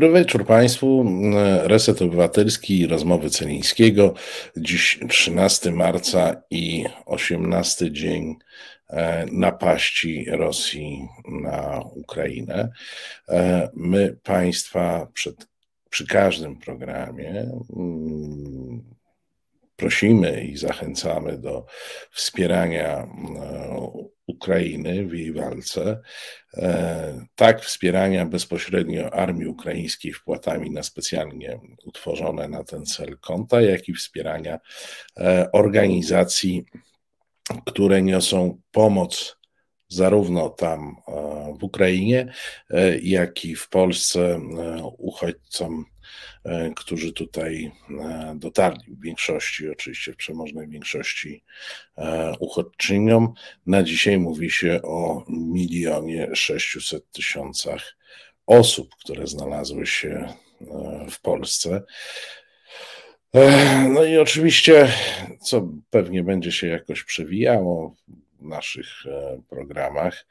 Dobry wieczór Państwu. Reset Obywatelski, rozmowy Celińskiego. Dziś 13 marca i 18 dzień e, napaści Rosji na Ukrainę. E, my Państwa przed, przy każdym programie mm, prosimy i zachęcamy do wspierania e, Ukrainy w jej walce, e, tak wspierania bezpośrednio armii ukraińskiej wpłatami na specjalnie utworzone na ten cel konta, jak i wspierania e, organizacji, które niosą pomoc zarówno tam w Ukrainie, jak i w Polsce uchodźcom E, którzy tutaj e, dotarli w większości, oczywiście w przemożnej większości e, uchodźczyniom. Na dzisiaj mówi się o milionie 600 tysiącach osób, które znalazły się w Polsce. No i oczywiście, co pewnie będzie się jakoś przewijało w naszych programach,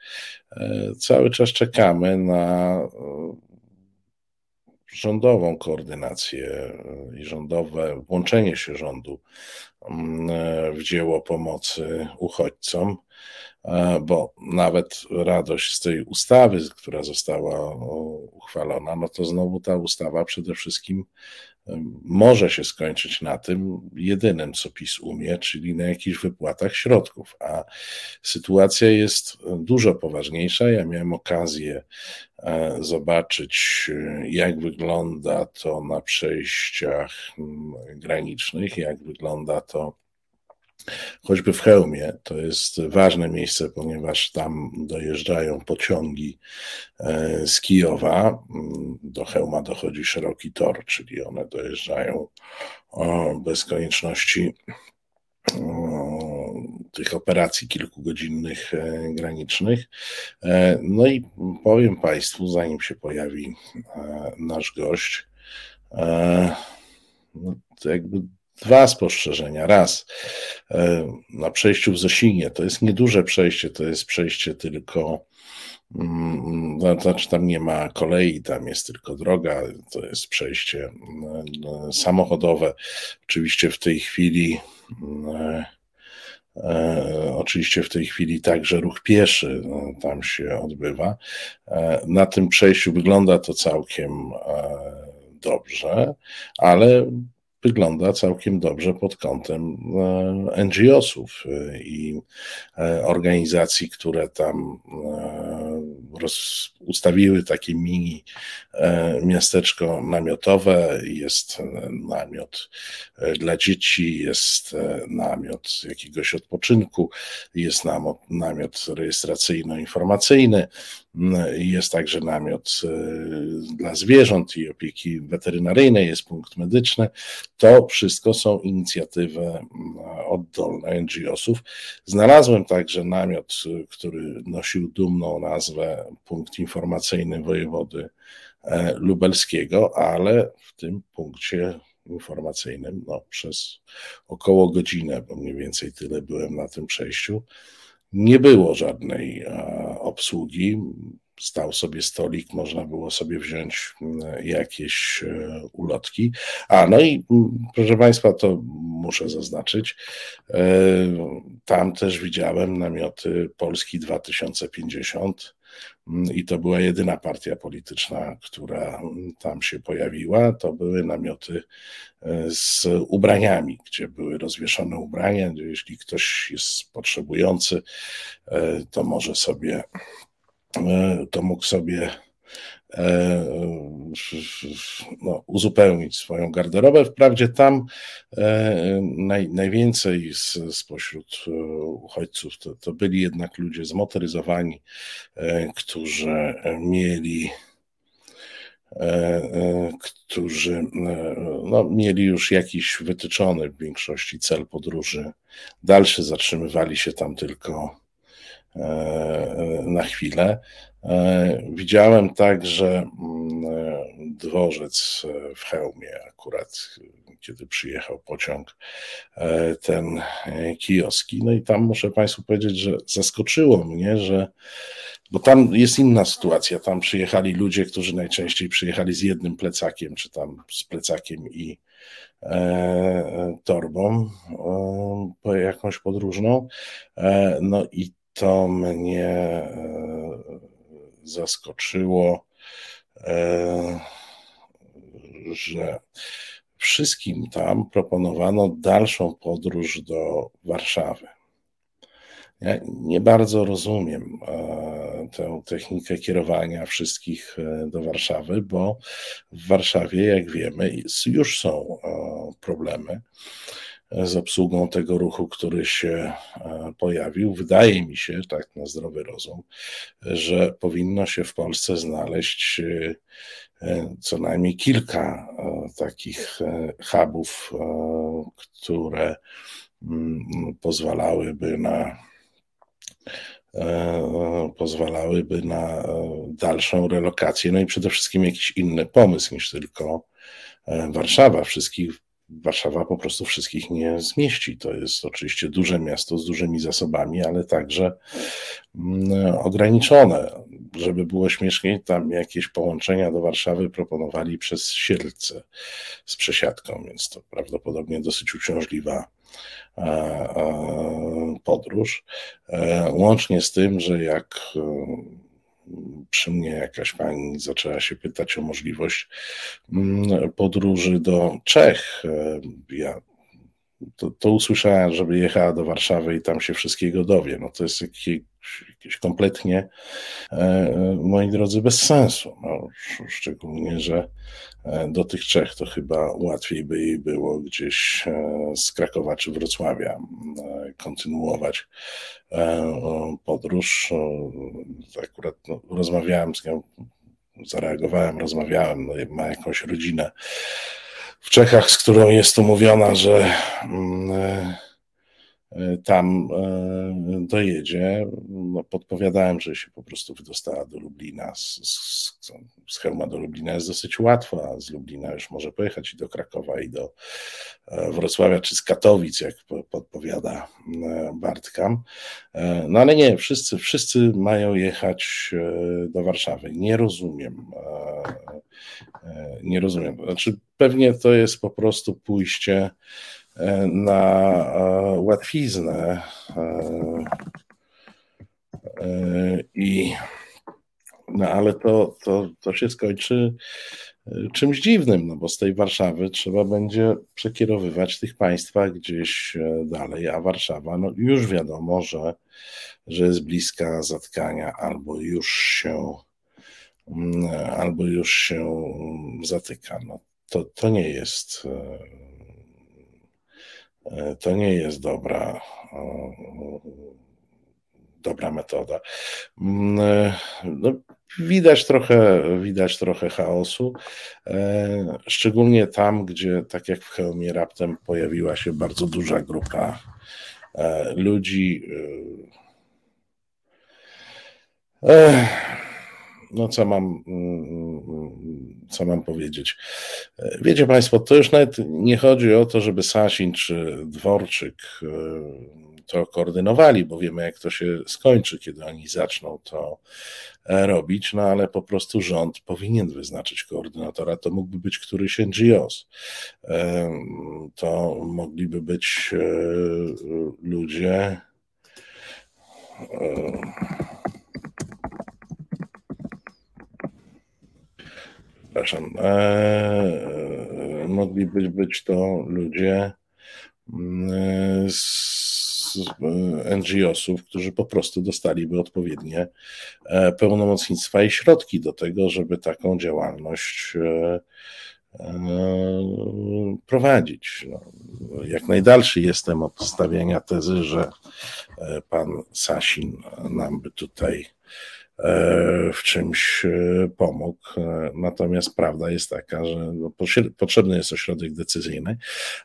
cały czas czekamy na rządową koordynację e, i rządowe włączenie się rządu mm, e, w dzieło pomocy uchodźcom, e, bo nawet radość z tej ustawy, która została uchwalona, no to znowu ta ustawa przede wszystkim może się skończyć na tym jedynym, co PiS umie, czyli na jakichś wypłatach środków. A sytuacja jest dużo poważniejsza. Ja miałem okazję e, zobaczyć, e, jak wygląda to na przejściach granicznych, jak wygląda to choćby w Chełmie. To jest ważne miejsce, ponieważ tam dojeżdżają pociągi e, z Kijowa. Mm, do Chełma dochodzi szeroki tor, czyli one dojeżdżają bez konieczności tych operacji kilkugodzinnych e, granicznych. E, no i powiem Państwu, zanim się pojawi nasz gość, no jakby dwa spostrzeżenia. Raz, e, na przejściu w Zosinie, to jest nieduże przejście, to jest przejście tylko, mm, no, znaczy tam nie ma kolei, tam jest tylko droga, to jest przejście mm, samochodowe. Oczywiście w tej chwili E, oczywiście w tej chwili także ruch pieszy no, tam się odbywa. E, na tym przejściu wygląda to całkiem e, dobrze, ale wygląda całkiem dobrze pod kątem e, NGO-sów e, i e, organizacji, które tam roz, ustawiły takie mini miasteczko namiotowe. Jest namiot dla dzieci, jest namiot jakiegoś odpoczynku, jest namiot rejestracyjno-informacyjny. Jest także namiot e, dla zwierząt i opieki weterynaryjnej, jest punkt medyczny. To wszystko są inicjatywy mm, oddolne NGO-sów. Znalazłem także namiot, który nosił dumną nazwę Punkt Informacyjny Wojewody e, Lubelskiego, ale w tym punkcie informacyjnym no, przez około godzinę, bo mniej więcej tyle byłem na tym przejściu nie było żadnej obsługi. Stał sobie stolik, można było sobie wziąć jakieś e, ulotki. A no i proszę Państwa, to muszę zaznaczyć, e, tam też widziałem namioty Polski 2050 i to była jedyna partia polityczna, która tam się pojawiła. To były namioty e, z ubraniami, gdzie były rozwieszone ubrania. Jeśli ktoś jest potrzebujący, to może sobie, to mógł sobie E, no, uzupełnić swoją garderobę. Wprawdzie tam e, naj, najwięcej z, spośród e, uchodźców to, to byli jednak ludzie zmotoryzowani, którzy mieli którzy no, mieli już jakiś wytyczony w większości cel podróży dalszy, zatrzymywali się tam tylko na chwilę. E, widziałem także mm, e, dworzec e, w Chełmie, akurat kiedy przyjechał pociąg, ten kioski. No i tam muszę Państwu powiedzieć, że zaskoczyło mnie, że bo tam jest inna sytuacja. Tam przyjechali ludzie, którzy najczęściej przyjechali z jednym plecakiem, czy tam z plecakiem i e, torbą e, jakąś podróżną. E, no i to mnie e, zaskoczyło, e, że wszystkim tam proponowano dalszą podróż do Warszawy. Ja nie bardzo rozumiem e, tę technikę kierowania wszystkich do Warszawy, bo w Warszawie, jak wiemy, już są problemy z obsługą tego ruchu, który się pojawił. Wydaje mi się, tak na zdrowy rozum, że powinno się w Polsce znaleźć co najmniej kilka takich hubów, które mm, pozwalałyby na E, pozwalałyby na e, dalszą relokację, no i przede wszystkim jakiś inny pomysł niż tylko e, Warszawa. Wszystkich, Warszawa po prostu wszystkich nie zmieści. To jest oczywiście duże miasto z dużymi zasobami, ale także mm, ograniczone. Żeby było śmieszniej, tam jakieś połączenia do Warszawy proponowali przez Sielce z przesiadką, więc to prawdopodobnie dosyć uciążliwa E, e, podróż. E, łącznie z tym, że jak przy mnie jakaś pani zaczęła się pytać o możliwość mm, podróży do Czech. Ja to, to usłyszałem, żeby jechała do Warszawy i tam się wszystkiego dowie. No to jest jakieś, jakieś kompletnie, e, moi drodzy, bez sensu. No, szczególnie, że e, do tych Czech to chyba łatwiej by jej było gdzieś e, z Krakowa czy Wrocławia kontynuować podróż. Akurat no, rozmawiałem z nią, zareagowałem, rozmawiałem, no, ma jakąś rodzinę w Czechach, z którą jest umówiona, że e, tam e, dojedzie. No, podpowiadałem, że się po prostu wydostała do Lublina. Z, z, z do Lublina jest dosyć łatwo, a z Lublina już może pojechać i do Krakowa, i do Wrocławia, czy z Katowic, jak podpowiada Bartka. No ale nie, wszyscy, wszyscy mają jechać do Warszawy. Nie rozumiem. Nie rozumiem. Znaczy, pewnie to jest po prostu pójście e, na e, łatwiznę e, i no ale to, to, to się skończy czymś dziwnym, no bo z tej Warszawy trzeba będzie przekierowywać tych państwa gdzieś dalej, a Warszawa, no już wiadomo, że, że jest bliska zatkania albo już się mm, albo już się zatyka. No, to, to nie jest e, e, to nie jest dobra dobra metoda. Mm, e, no, widać trochę, widać trochę chaosu, szczególnie tam, gdzie tak jak w Chełmie raptem pojawiła się bardzo duża grupa ludzi no co mam, co mam powiedzieć? Wiecie Państwo, to już nawet nie chodzi o to, żeby Sasin czy Dworczyk e, to koordynowali, bo wiemy, jak to się skończy, kiedy oni zaczną to e, robić, no ale po prostu rząd powinien wyznaczyć koordynatora. To mógłby być któryś NGOs. E, to mogliby być ludzie przepraszam, e, e, mogliby być to ludzie mm, z NGO-sów, którzy po prostu dostaliby odpowiednie e, pełnomocnictwa i środki do tego, żeby taką działalność prowadzić. No, jak najdalszy jestem od stawiania tezy, że pan Sasin nam by tutaj E, w czymś e, pomógł. E, natomiast prawda jest taka, że no, potrzebny jest ośrodek decyzyjny,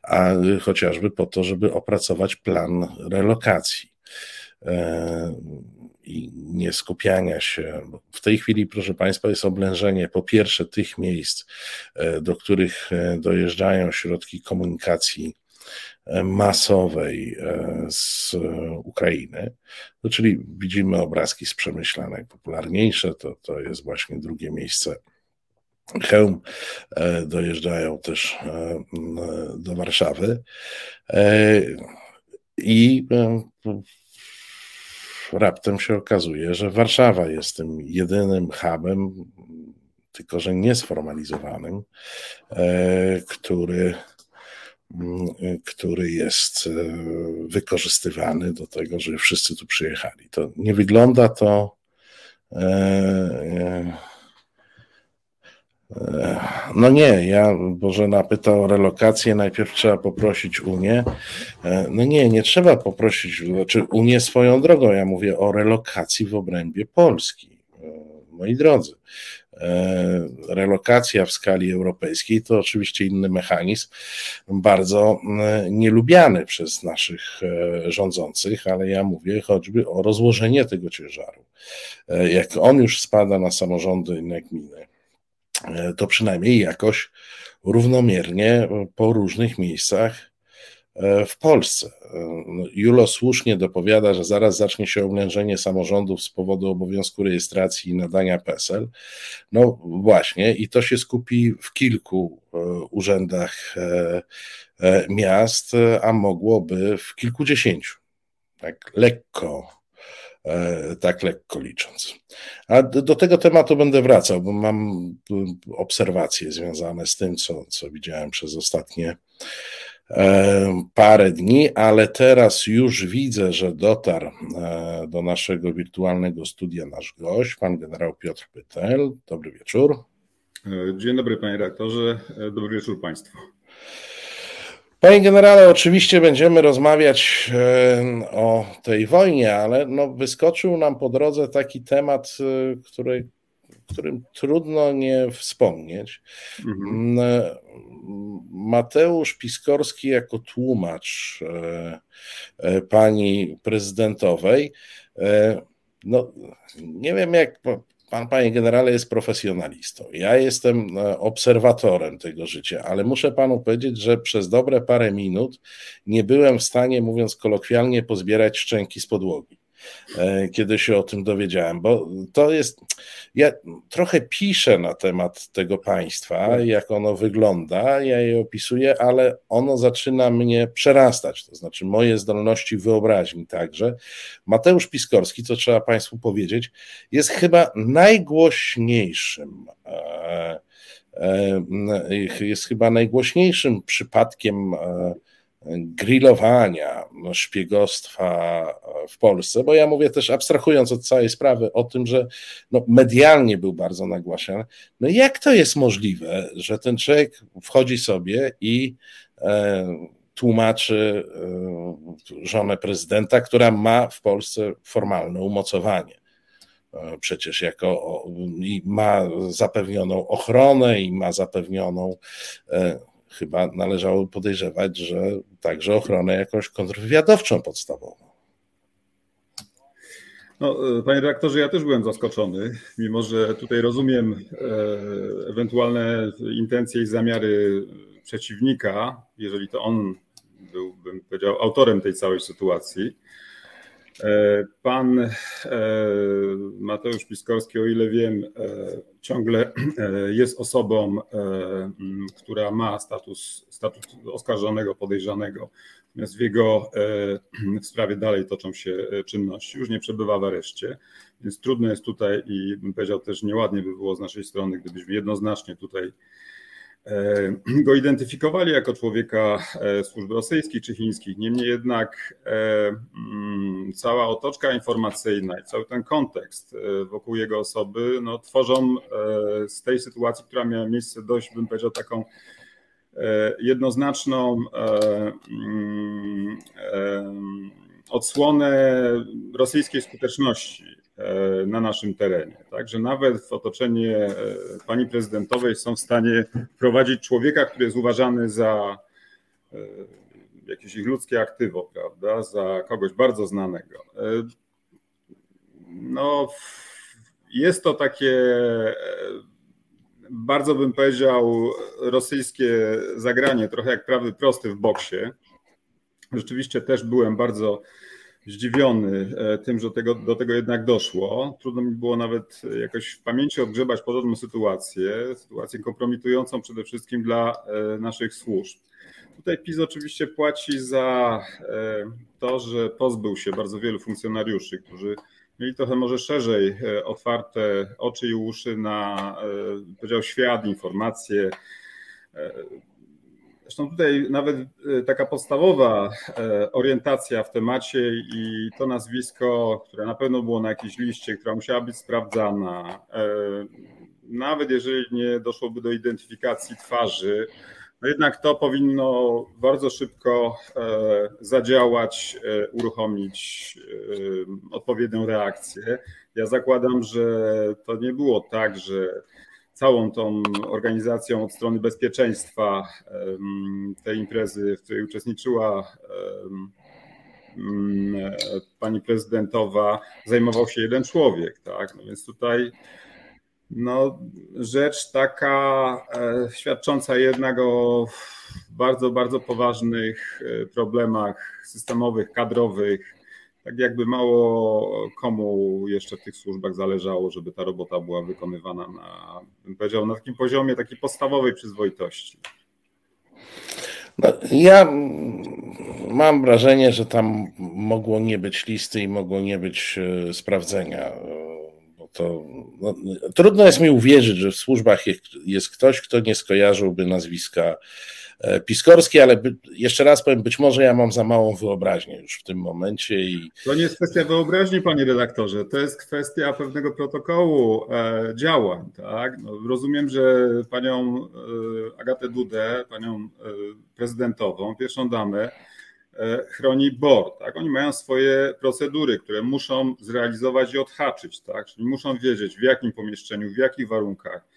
a chociażby po to, żeby opracować plan relokacji i nie skupiania się. W tej chwili, proszę Państwa, jest oblężenie po pierwsze tych miejsc, do których dojeżdżają środki komunikacji masowej z Ukrainy. No, czyli widzimy obrazki z Przemyśla najpopularniejsze, to, to jest właśnie drugie miejsce Chełm dojeżdżają też do Warszawy i raptem się okazuje, że Warszawa jest tym jedynym hubem, tylko że niesformalizowanym, e, który, który jest e, wykorzystywany do tego, żeby wszyscy tu przyjechali. To nie wygląda to e, no nie, ja Bożena pyta o relokację, najpierw trzeba poprosić Unię. No nie, nie trzeba poprosić, znaczy Unię swoją drogą, ja mówię o relokacji w obrębie Polski. Moi drodzy, relokacja w skali europejskiej to oczywiście inny mechanizm, bardzo nielubiany przez naszych rządzących, ale ja mówię choćby o rozłożenie tego ciężaru. Jak on już spada na samorządy i na gminy, E, to przynajmniej jakoś równomiernie po różnych miejscach e, w Polsce. E, no, Julo słusznie dopowiada, że zaraz zacznie się oblężenie samorządów z powodu obowiązku rejestracji i nadania PESEL. No właśnie, i to się skupi w kilku urzędach miast, a mogłoby w kilkudziesięciu. Tak lekko E, tak lekko licząc. A do tego tematu będę wracał, bo mam obserwacje związane z tym, co, co widziałem przez ostatnie e, parę dni, ale teraz już widzę, że dotarł e, do naszego wirtualnego studia nasz gość, pan generał Piotr Pytel. Dobry wieczór. Dzień dobry, panie redaktorze. Dobry wieczór państwu. Panie generale, oczywiście będziemy rozmawiać e, o tej wojnie, ale no wyskoczył nam po drodze taki temat, e, który, którym trudno nie wspomnieć. Mhm. E, Mateusz Piskorski jako tłumacz pani prezydentowej. No, nie wiem, jak Pan, panie generale, jest profesjonalistą. Ja jestem e, obserwatorem tego życia, ale muszę panu powiedzieć, że przez dobre parę minut nie byłem w stanie, mówiąc kolokwialnie, pozbierać szczęki z podłogi. E, kiedy się o tym dowiedziałem, bo to jest. Ja trochę piszę na temat tego państwa, jak ono wygląda, ja je opisuję, ale ono zaczyna mnie przerastać, to znaczy moje zdolności wyobraźni także. Mateusz Piskorski, co trzeba Państwu powiedzieć, jest chyba najgłośniejszym. E, e, jest chyba najgłośniejszym przypadkiem grillowania, szpiegostwa w Polsce, bo ja mówię też abstrahując od całej sprawy o tym, że no, medialnie był bardzo nagłaśniany. No jak to jest możliwe, że ten człowiek wchodzi sobie i e, tłumaczy e, żonę prezydenta, która ma w Polsce formalne umocowanie? E, przecież jako i ma zapewnioną ochronę i ma zapewnioną e, chyba należało podejrzewać, że także ochronę jakąś kontrwywiadowczą podstawową. No, e, panie redaktorze, ja też byłem zaskoczony, mimo że tutaj rozumiem e, ewentualne intencje i zamiary przeciwnika, jeżeli to on był, bym powiedział, autorem tej całej sytuacji. E, pan e, Mateusz Piskorski, o ile wiem, e, ciągle jest osobą, która ma status, status oskarżonego, podejrzanego. Natomiast w jego w sprawie dalej toczą się czynności. Już nie przebywa w areszcie, więc trudno jest tutaj i bym powiedział też nieładnie by było z naszej strony, gdybyśmy jednoznacznie tutaj go identyfikowali jako człowieka e, służb rosyjskich czy chińskich. Niemniej jednak e, mm, cała otoczka informacyjna i cały ten kontekst wokół jego osoby no, tworzą z tej sytuacji, która miała miejsce dość, bym powiedział, taką jednoznaczną mm, odsłonę rosyjskiej skuteczności E, na naszym terenie. Także nawet w otoczeniu e, pani prezydentowej są w stanie prowadzić człowieka, który jest uważany za e, jakieś ich ludzkie aktywo, prawda, za kogoś bardzo znanego. No, jest to takie, bardzo bym powiedział, rosyjskie zagranie, trochę jak prawy prosty w boksie, Rzeczywiście też byłem bardzo zdziwiony e, tym, że tego, do tego jednak doszło. Trudno mi było nawet jakoś w pamięci odgrzebać podobną sytuację, sytuację kompromitującą przede wszystkim dla e, naszych służb. Tutaj PiS oczywiście płaci za e, to, że pozbył się bardzo wielu funkcjonariuszy, którzy mieli trochę może szerzej otwarte oczy i uszy na, powiedział, świat, informacje, Zresztą tutaj nawet e, taka podstawowa e, orientacja w temacie i to nazwisko, które na pewno było na jakiejś liście, która musiała być sprawdzana, e, nawet jeżeli nie doszłoby do identyfikacji twarzy, no jednak to powinno bardzo szybko zadziałać, uruchomić odpowiednią reakcję. Ja zakładam, że to nie było tak, że całą tą organizacją od strony bezpieczeństwa tej imprezy, w której uczestniczyła pani prezydentowa, zajmował się jeden człowiek, tak? No więc tutaj no, rzecz taka e, świadcząca jednak o bardzo, bardzo poważnych e, problemach systemowych, kadrowych, tak jakby mało komu jeszcze w tych służbach zależało, żeby ta robota była wykonywana na, bym powiedział, na takim poziomie takiej podstawowej przyzwoitości. No, ja mam wrażenie, że tam mogło nie być listy i mogło nie być e, sprawdzenia. Bo to, no, trudno jest mi uwierzyć, że w służbach jest ktoś, kto nie skojarzyłby nazwiska E, Piskorski, ale by, jeszcze raz powiem, być może ja mam za małą wyobraźnię już w tym momencie. I... To nie jest kwestia wyobraźni, panie redaktorze, to jest kwestia pewnego protokołu e, działań. Tak? No, rozumiem, że panią e, Agatę Dudę, panią e, prezydentową, pierwszą damę, e, chroni BOR. Tak? Oni mają swoje procedury, które muszą zrealizować i odhaczyć. Tak? Czyli muszą wiedzieć, w jakim pomieszczeniu, w jakich warunkach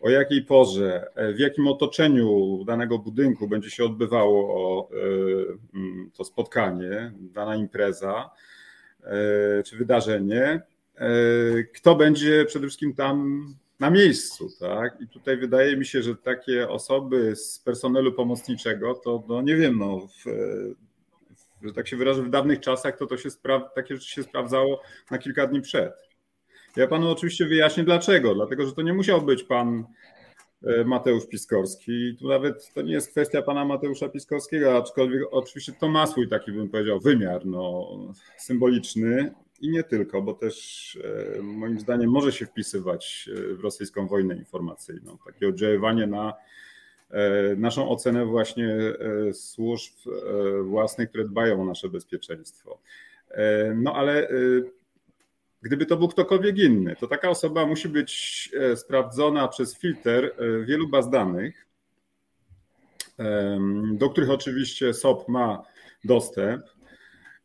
o jakiej porze, e, w jakim otoczeniu danego budynku będzie się odbywało e, mm, to spotkanie, dana impreza e, czy wydarzenie, kto będzie przede wszystkim tam na miejscu, tak? I tutaj wydaje mi się, że takie osoby z personelu pomocniczego, to no nie wiem, no, w, że tak się wyrażę, w dawnych czasach to, to się spra- takie rzeczy się sprawdzało na kilka dni przed. Ja panu oczywiście wyjaśnię dlaczego. Dlatego, że to nie musiał być pan e, Mateusz Piskorski. Tu nawet to nie jest kwestia pana Mateusza Piskorskiego, aczkolwiek oczywiście to ma swój taki, bym powiedział, wymiar no, symboliczny i nie tylko, bo też e, moim zdaniem może się wpisywać e, w rosyjską wojnę informacyjną. Takie oddziaływanie na naszą ocenę właśnie służb własnych, które dbają o nasze bezpieczeństwo. No ale Gdyby to był ktokolwiek inny, to taka osoba musi być e, sprawdzona przez filtr e, wielu baz danych, do których oczywiście SOP ma dostęp.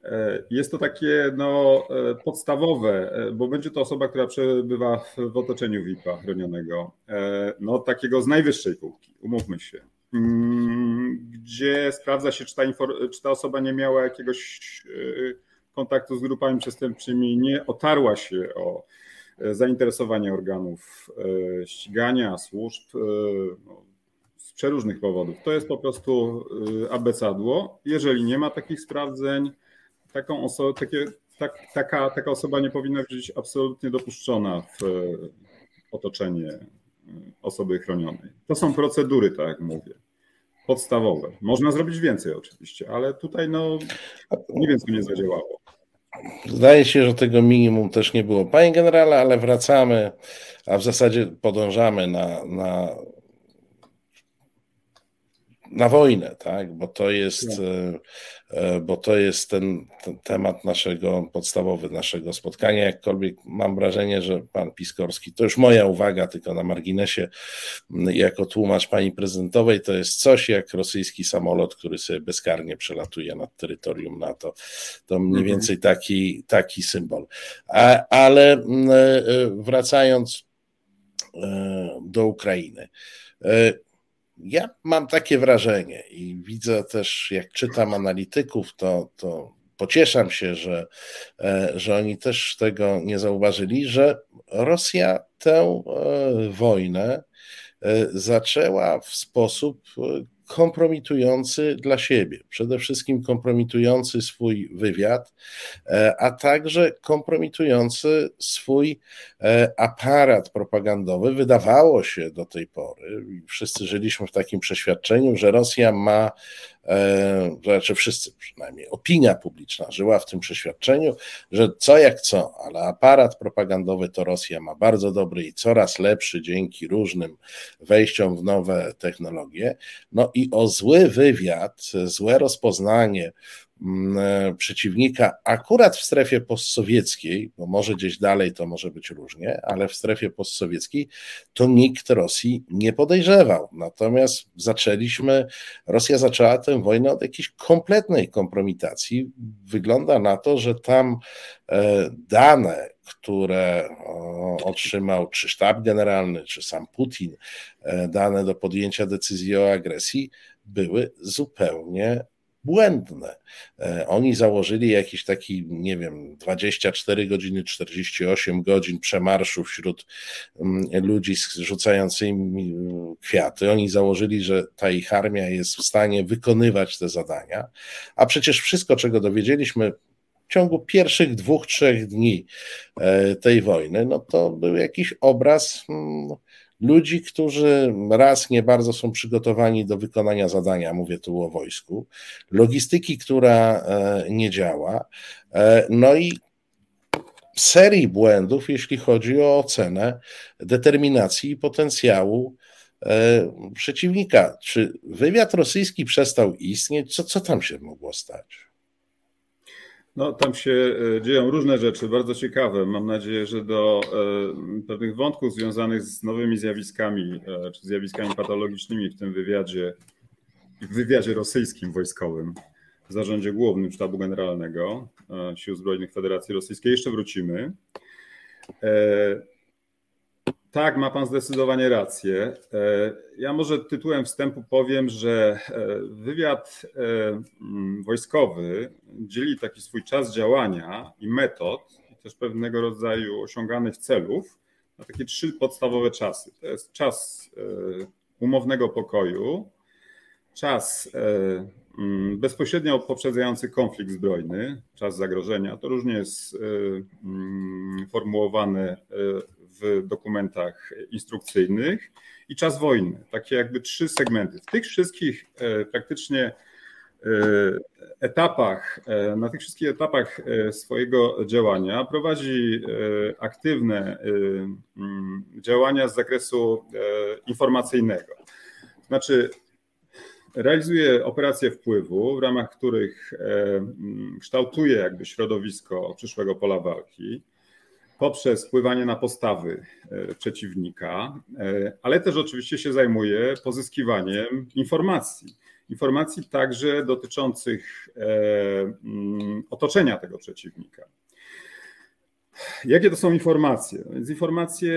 E, jest to takie no, podstawowe, bo będzie to osoba, która przebywa w otoczeniu VIP-a chronionego, no, takiego z najwyższej półki, umówmy się, mm, gdzie sprawdza się, czy ta, czy ta osoba nie miała jakiegoś kontaktu z grupami przestępczymi nie otarła się o e, zainteresowanie organów e, ścigania, służb e, no, z przeróżnych powodów. To jest po prostu abecadło. Jeżeli nie ma takich sprawdzeń, taką osobę, takie, tak, taka, taka osoba nie powinna być absolutnie dopuszczona w otoczenie osoby chronionej. To są procedury, tak jak mówię podstawowe. Można zrobić więcej oczywiście, ale tutaj no nie wiem, co nie zadziałało. Zdaje się, że tego minimum też nie było. Panie generale, ale wracamy, a w zasadzie podążamy na, na na wojnę, tak? bo to jest, tak. E, e, bo to jest ten, ten, temat naszego podstawowy, naszego spotkania. Jakkolwiek mam wrażenie, że pan Piskorski, to już moja uwaga, tylko na marginesie, jako tłumacz pani prezydentowej, to jest coś jak rosyjski samolot, który sobie bezkarnie przelatuje nad terytorium NATO. To mniej mhm. więcej taki, taki symbol. A, ale e, wracając do Ukrainy. Ja mam takie wrażenie i widzę też, jak czytam analityków, to, to pocieszam się, że, e, że oni też tego nie zauważyli, że Rosja tę e, wojnę e, zaczęła w sposób, kompromitujący dla siebie. Przede wszystkim kompromitujący swój wywiad, e, a także kompromitujący swój e, aparat propagandowy. Wydawało się do tej pory, wszyscy żyliśmy w takim przeświadczeniu, że Rosja ma e, znaczy wszyscy przynajmniej, opinia publiczna żyła w tym przeświadczeniu, że co jak co, ale aparat propagandowy to Rosja ma bardzo dobry i coraz lepszy dzięki różnym wejściom w nowe technologie. No i o zły wywiad, złe rozpoznanie przeciwnika akurat w strefie postsowieckiej, bo może gdzieś dalej to może być różnie, ale w strefie postsowieckiej to nikt Rosji nie podejrzewał. Natomiast zaczęliśmy, Rosja zaczęła tę wojnę od jakiejś kompletnej kompromitacji. Wygląda na to, że tam e, dane, które otrzymał czy sztab generalny, czy sam Putin, e, dane do podjęcia decyzji o agresji, były zupełnie błędne. E, oni założyli jakiś taki, nie wiem, 24 godziny, 48 godzin przemarszu wśród mm, ludzi rzucającymi kwiaty. Oni założyli, że ta ich armia jest w stanie wykonywać te zadania, a przecież wszystko, czego dowiedzieliśmy w ciągu pierwszych dwóch, trzech dni e, tej wojny, no to był jakiś obraz mm, ludzi, którzy raz nie bardzo są przygotowani do wykonania zadania, mówię tu o wojsku, logistyki, która e, nie działa, e, no i serii błędów, jeśli chodzi o ocenę determinacji i potencjału przeciwnika. Czy wywiad rosyjski przestał istnieć? Co, co tam się mogło stać? No, tam się e, dzieją różne rzeczy, bardzo ciekawe. Mam nadzieję, że do e, pewnych wątków związanych z nowymi zjawiskami, e, czy zjawiskami patologicznymi w tym wywiadzie, w wywiadzie rosyjskim wojskowym, w zarządzie głównym Sztabu Generalnego Sił Zbrojnych Federacji Rosyjskiej, jeszcze wrócimy. Tak, ma Pan zdecydowanie rację. E, ja może tytułem wstępu powiem, że e, wywiad e, mm, wojskowy dzieli taki swój czas działania i metod, też pewnego rodzaju osiąganych celów na takie trzy podstawowe czasy. To jest czas umownego pokoju, czas mm, bezpośrednio poprzedzający konflikt zbrojny, czas zagrożenia. To różnie jest mm, formułowane w dokumentach instrukcyjnych i czas wojny. Takie jakby trzy segmenty. W tych wszystkich e, praktycznie e, etapach, e, na tych wszystkich etapach swojego działania prowadzi aktywne działania z zakresu informacyjnego. Znaczy, realizuje operacje wpływu, w ramach których kształtuje jakby środowisko przyszłego pola walki poprzez wpływanie na postawy e, przeciwnika, e, ale też oczywiście się zajmuje pozyskiwaniem informacji. Informacji także dotyczących e, mm, otoczenia tego przeciwnika. Jakie to są informacje? Więc informacje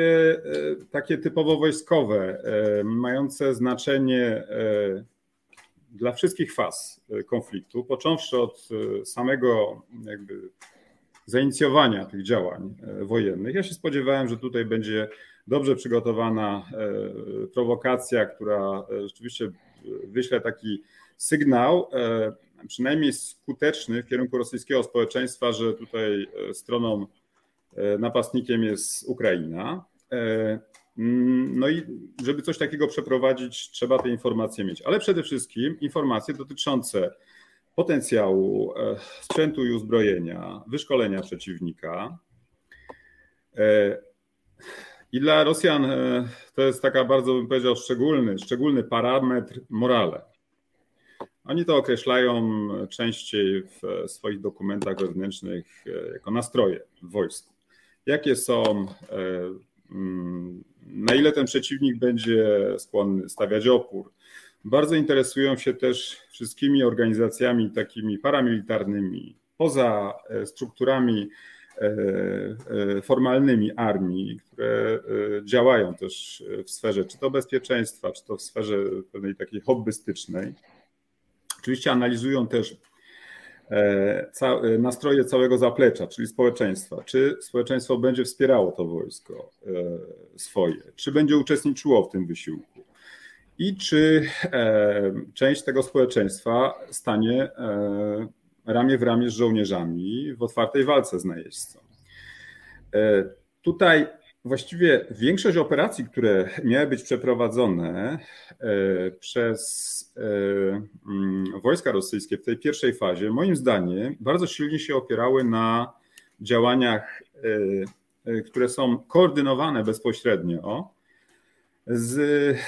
takie typowo wojskowe, mające znaczenie dla wszystkich faz konfliktu, począwszy od samego jakby zainicjowania tych działań e, wojennych. Ja się spodziewałem, że tutaj będzie dobrze przygotowana e, prowokacja, która e, rzeczywiście wyśle taki sygnał, przynajmniej skuteczny w kierunku rosyjskiego społeczeństwa, że tutaj stroną napastnikiem jest Ukraina. Mm, no i żeby coś takiego przeprowadzić, trzeba te informacje mieć, ale przede wszystkim informacje dotyczące potencjału e, sprzętu i uzbrojenia, wyszkolenia przeciwnika. E, I dla Rosjan e, to jest taka bardzo, bym powiedział, szczególny, szczególny parametr morale. Oni to określają częściej w swoich dokumentach wewnętrznych jako nastroje w wojsku. Jakie są, mm, na ile ten przeciwnik będzie skłonny stawiać opór, bardzo interesują się też wszystkimi organizacjami takimi paramilitarnymi, poza e, strukturami e, e, formalnymi armii, które działają też w sferze czy to bezpieczeństwa, czy to w sferze pewnej takiej hobbystycznej. Oczywiście analizują też nastroje całego zaplecza, czyli społeczeństwa. Czy społeczeństwo będzie wspierało to wojsko swoje, czy będzie uczestniczyło w tym wysiłku i czy część tego społeczeństwa stanie ramię w ramię z żołnierzami w otwartej walce z najeźdźcą. Tutaj właściwie większość operacji, które miały być przeprowadzone przez mm, wojska rosyjskie w tej pierwszej fazie, moim zdaniem, bardzo silnie się opierały na działaniach, które są koordynowane bezpośrednio z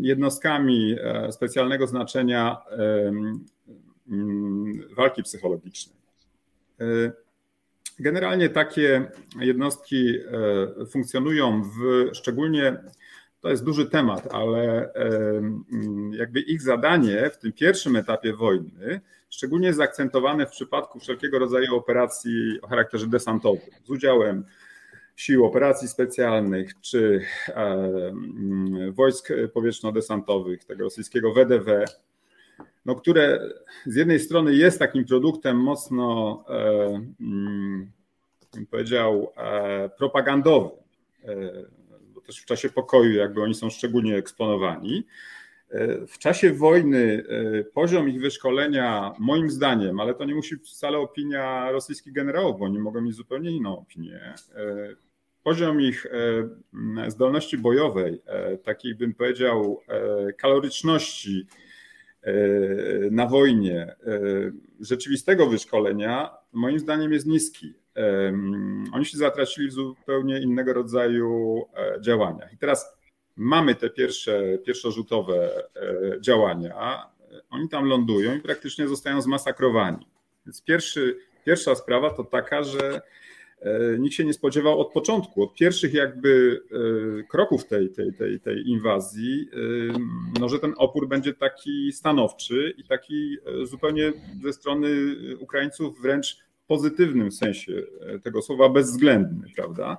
jednostkami e, specjalnego znaczenia mm, walki psychologicznej. E, generalnie takie jednostki e, funkcjonują w szczególnie, to jest duży temat, ale jakby ich zadanie w tym pierwszym etapie wojny, szczególnie zaakcentowane w przypadku wszelkiego rodzaju operacji o charakterze desantowym, z udziałem Sił Operacji Specjalnych czy e, mm, wojsk powietrzno-desantowych, tego rosyjskiego WDW, no, które z jednej strony jest takim produktem mocno, e, mm, bym powiedział, e, propagandowym, bo też w czasie pokoju jakby oni są szczególnie eksponowani. W czasie wojny poziom ich wyszkolenia, moim zdaniem, ale to nie musi wcale opinia rosyjskich generałów, bo oni mogą mieć zupełnie inną opinię, poziom ich e, zdolności bojowej, e, takiej bym powiedział e, kaloryczności na wojnie, rzeczywistego wyszkolenia, moim zdaniem jest niski. Oni się zatracili w zupełnie innego rodzaju działaniach. I teraz mamy te pierwsze, pierwszorzutowe działania, oni tam lądują i praktycznie zostają zmasakrowani. Więc pierwszy, pierwsza sprawa to taka, że nikt się nie spodziewał od początku, od pierwszych jakby e, kroków tej, tej, tej, tej inwazji, e, no, że ten opór będzie taki stanowczy i taki zupełnie ze strony Ukraińców wręcz pozytywnym sensie tego słowa bezwzględny, prawda?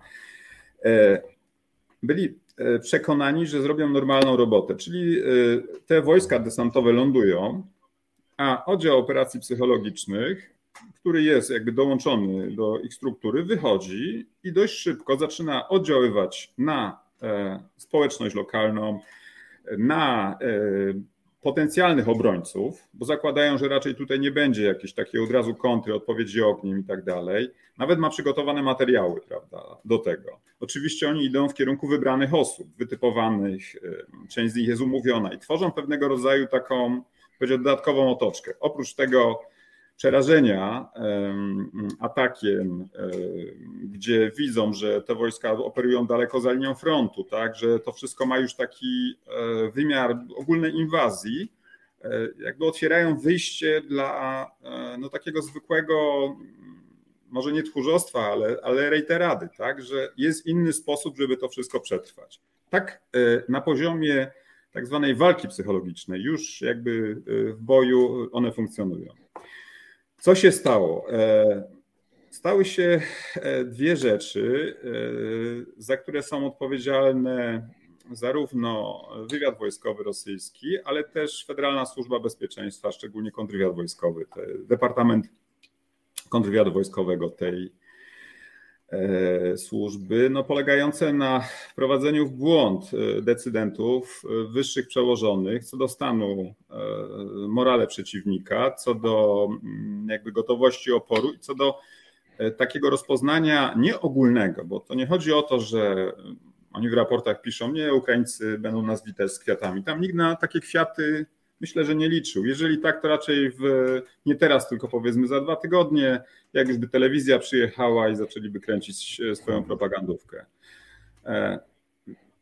Byli przekonani, że zrobią normalną robotę, czyli te wojska desantowe lądują, a oddział operacji psychologicznych który jest jakby dołączony do ich struktury, wychodzi i dość szybko zaczyna oddziaływać na e, społeczność lokalną, na e, potencjalnych obrońców, bo zakładają, że raczej tutaj nie będzie jakiejś takiej od razu kontry, odpowiedzi ogniem i tak dalej. Nawet ma przygotowane materiały prawda, do tego. Oczywiście oni idą w kierunku wybranych osób, wytypowanych, e, część z nich jest umówiona i tworzą pewnego rodzaju taką, powiedział, dodatkową otoczkę. Oprócz tego przerażenia atakiem, gdzie widzą, że te wojska operują daleko za linią frontu, tak, że to wszystko ma już taki e, wymiar ogólnej inwazji, e, jakby otwierają wyjście dla e, no, takiego zwykłego, może nie tchórzostwa, ale, ale reiterady, tak, że jest inny sposób, żeby to wszystko przetrwać. Tak na poziomie tak zwanej walki psychologicznej, już jakby w boju one funkcjonują. Co się stało? E, stały się e, dwie rzeczy, e, za które są odpowiedzialne zarówno wywiad wojskowy rosyjski, ale też Federalna Służba Bezpieczeństwa, szczególnie kontrwywiad wojskowy, Departament Kontrwywiadu Wojskowego tej, służby, no, polegające na wprowadzeniu w błąd e, decydentów, e, wyższych przełożonych co do stanu morale przeciwnika, co do mm, jakby gotowości oporu i co do takiego rozpoznania nieogólnego, bo to nie chodzi o to, że oni w raportach piszą, nie, Ukraińcy będą nas witać z kwiatami. Tam nikt na takie kwiaty Myślę, że nie liczył. Jeżeli tak, to raczej w, nie teraz, tylko powiedzmy za dwa tygodnie, jak już by telewizja przyjechała i zaczęliby kręcić swoją propagandówkę. E,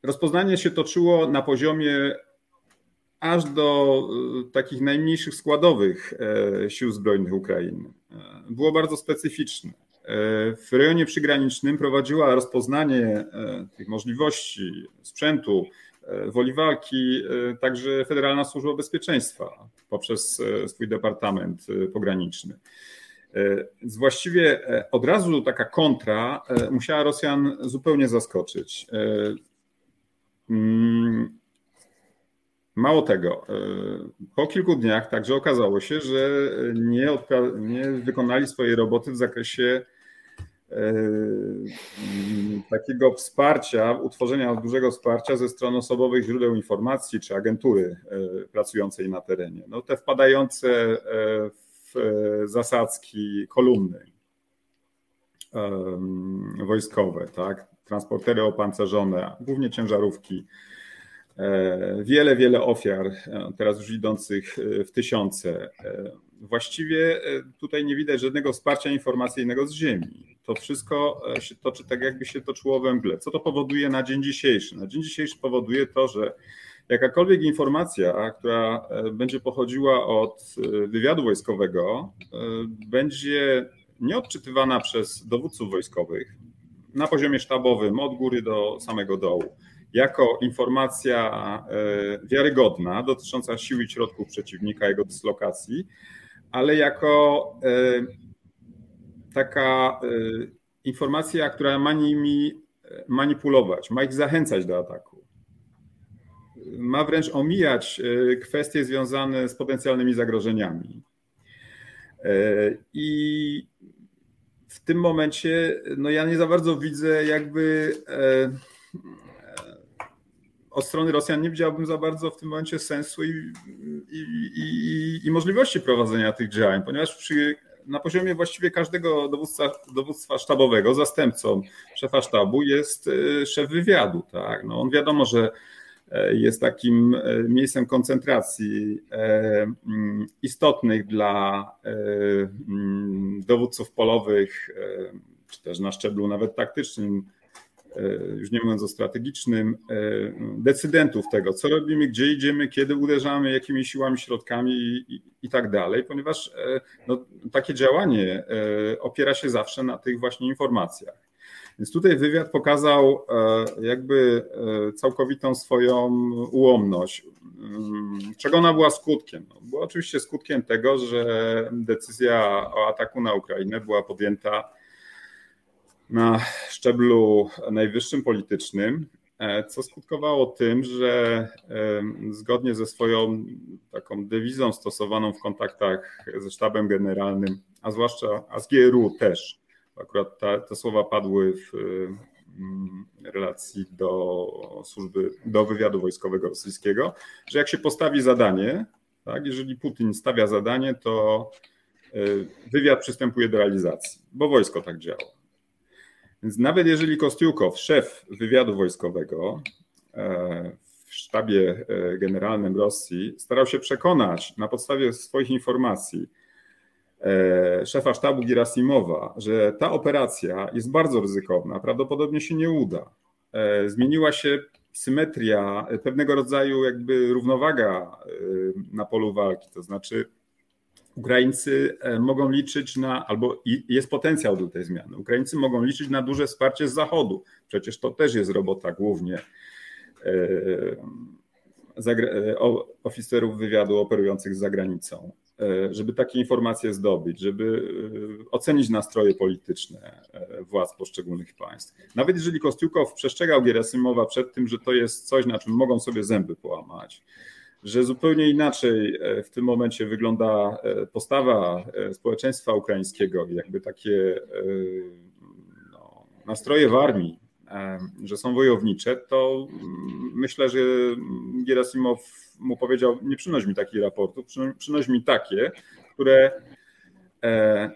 rozpoznanie się toczyło na poziomie aż do e, takich najmniejszych składowych e, sił zbrojnych Ukrainy. Było bardzo specyficzne. W rejonie przygranicznym prowadziła rozpoznanie tych możliwości sprzętu, E, woli walki e, także Federalna Służba Bezpieczeństwa poprzez e, swój departament pograniczny. Właściwie od razu taka kontra musiała Rosjan zupełnie zaskoczyć. Mm, mało tego, po kilku dniach także okazało się, że nie, nie wykonali swojej roboty w zakresie takiego wsparcia, utworzenia dużego wsparcia ze strony osobowych źródeł informacji czy agentury pracującej na terenie. No te wpadające w zasadzki kolumny wojskowe, tak? transportery opancerzone, głównie ciężarówki. E, wiele, wiele ofiar, e, teraz już idących e, w tysiące. Właściwie tutaj nie widać żadnego wsparcia informacyjnego z ziemi. To wszystko się toczy tak, jakby się toczyło we mgle. Co to powoduje na dzień dzisiejszy? Na dzień dzisiejszy powoduje to, że jakakolwiek informacja, która będzie pochodziła od wywiadu wojskowego, będzie nieodczytywana przez dowódców wojskowych na poziomie sztabowym, od góry do samego dołu, jako informacja e, wiarygodna dotycząca sił i środków przeciwnika, jego dyslokacji, ale jako e, taka e, informacja, która ma nimi manipulować, ma ich zachęcać do ataku. Ma wręcz omijać kwestie związane z potencjalnymi zagrożeniami. I w tym momencie, no ja nie za bardzo widzę jakby od strony Rosjan nie widziałbym za bardzo w tym momencie sensu i, i, i, i możliwości prowadzenia tych działań, ponieważ przy, na poziomie właściwie każdego dowództwa, dowództwa sztabowego zastępcą szefa sztabu jest e, szef wywiadu. Tak? No on wiadomo, że E, jest takim e, miejscem koncentracji mm, istotnych dla mm, dowódców polowych, czy też na szczeblu nawet taktycznym, już nie mówiąc o strategicznym, decydentów tego, co robimy, gdzie idziemy, kiedy uderzamy, jakimi siłami, środkami i, i tak dalej, ponieważ no, takie działanie opiera się zawsze na tych właśnie informacjach. Więc tutaj wywiad pokazał e, jakby e, całkowitą swoją ułomność. Mm, czego ona była skutkiem? No, była oczywiście skutkiem tego, że decyzja o ataku na Ukrainę była podjęta na szczeblu najwyższym politycznym, e, co skutkowało tym, że zgodnie ze swoją taką dewizą stosowaną w kontaktach ze sztabem generalnym, a zwłaszcza a z GRU też, Akurat ta, te słowa padły w mm, relacji do służby, do wywiadu wojskowego rosyjskiego, że jak się postawi zadanie, tak, jeżeli Putin stawia zadanie, to y, wywiad przystępuje do realizacji, bo wojsko tak działa. Więc nawet jeżeli Kostiukow, szef wywiadu wojskowego e, w sztabie e, generalnym Rosji, starał się przekonać na podstawie swoich informacji, E, szefa sztabu Girasimowa, że ta operacja jest bardzo ryzykowna, prawdopodobnie się nie uda. Zmieniła się symetria, pewnego rodzaju jakby równowaga na polu walki, to znaczy Ukraińcy mogą liczyć na, albo jest potencjał do tej zmiany. Ukraińcy mogą liczyć na duże wsparcie z Zachodu. Przecież to też jest robota głównie oficerów wywiadu operujących za granicą. E, żeby takie informacje zdobyć, żeby e, ocenić nastroje polityczne e, władz poszczególnych państw. Nawet jeżeli Kostiukow przestrzegał Gerasymowa przed tym, że to jest coś, na czym mogą sobie zęby połamać, że zupełnie inaczej w tym momencie wygląda postawa społeczeństwa ukraińskiego, jakby takie no, nastroje w armii, że są wojownicze, to mm, myślę, że Gerasimow mu powiedział, nie przynoś mi takich raportów, przynoś mi takie, które, e,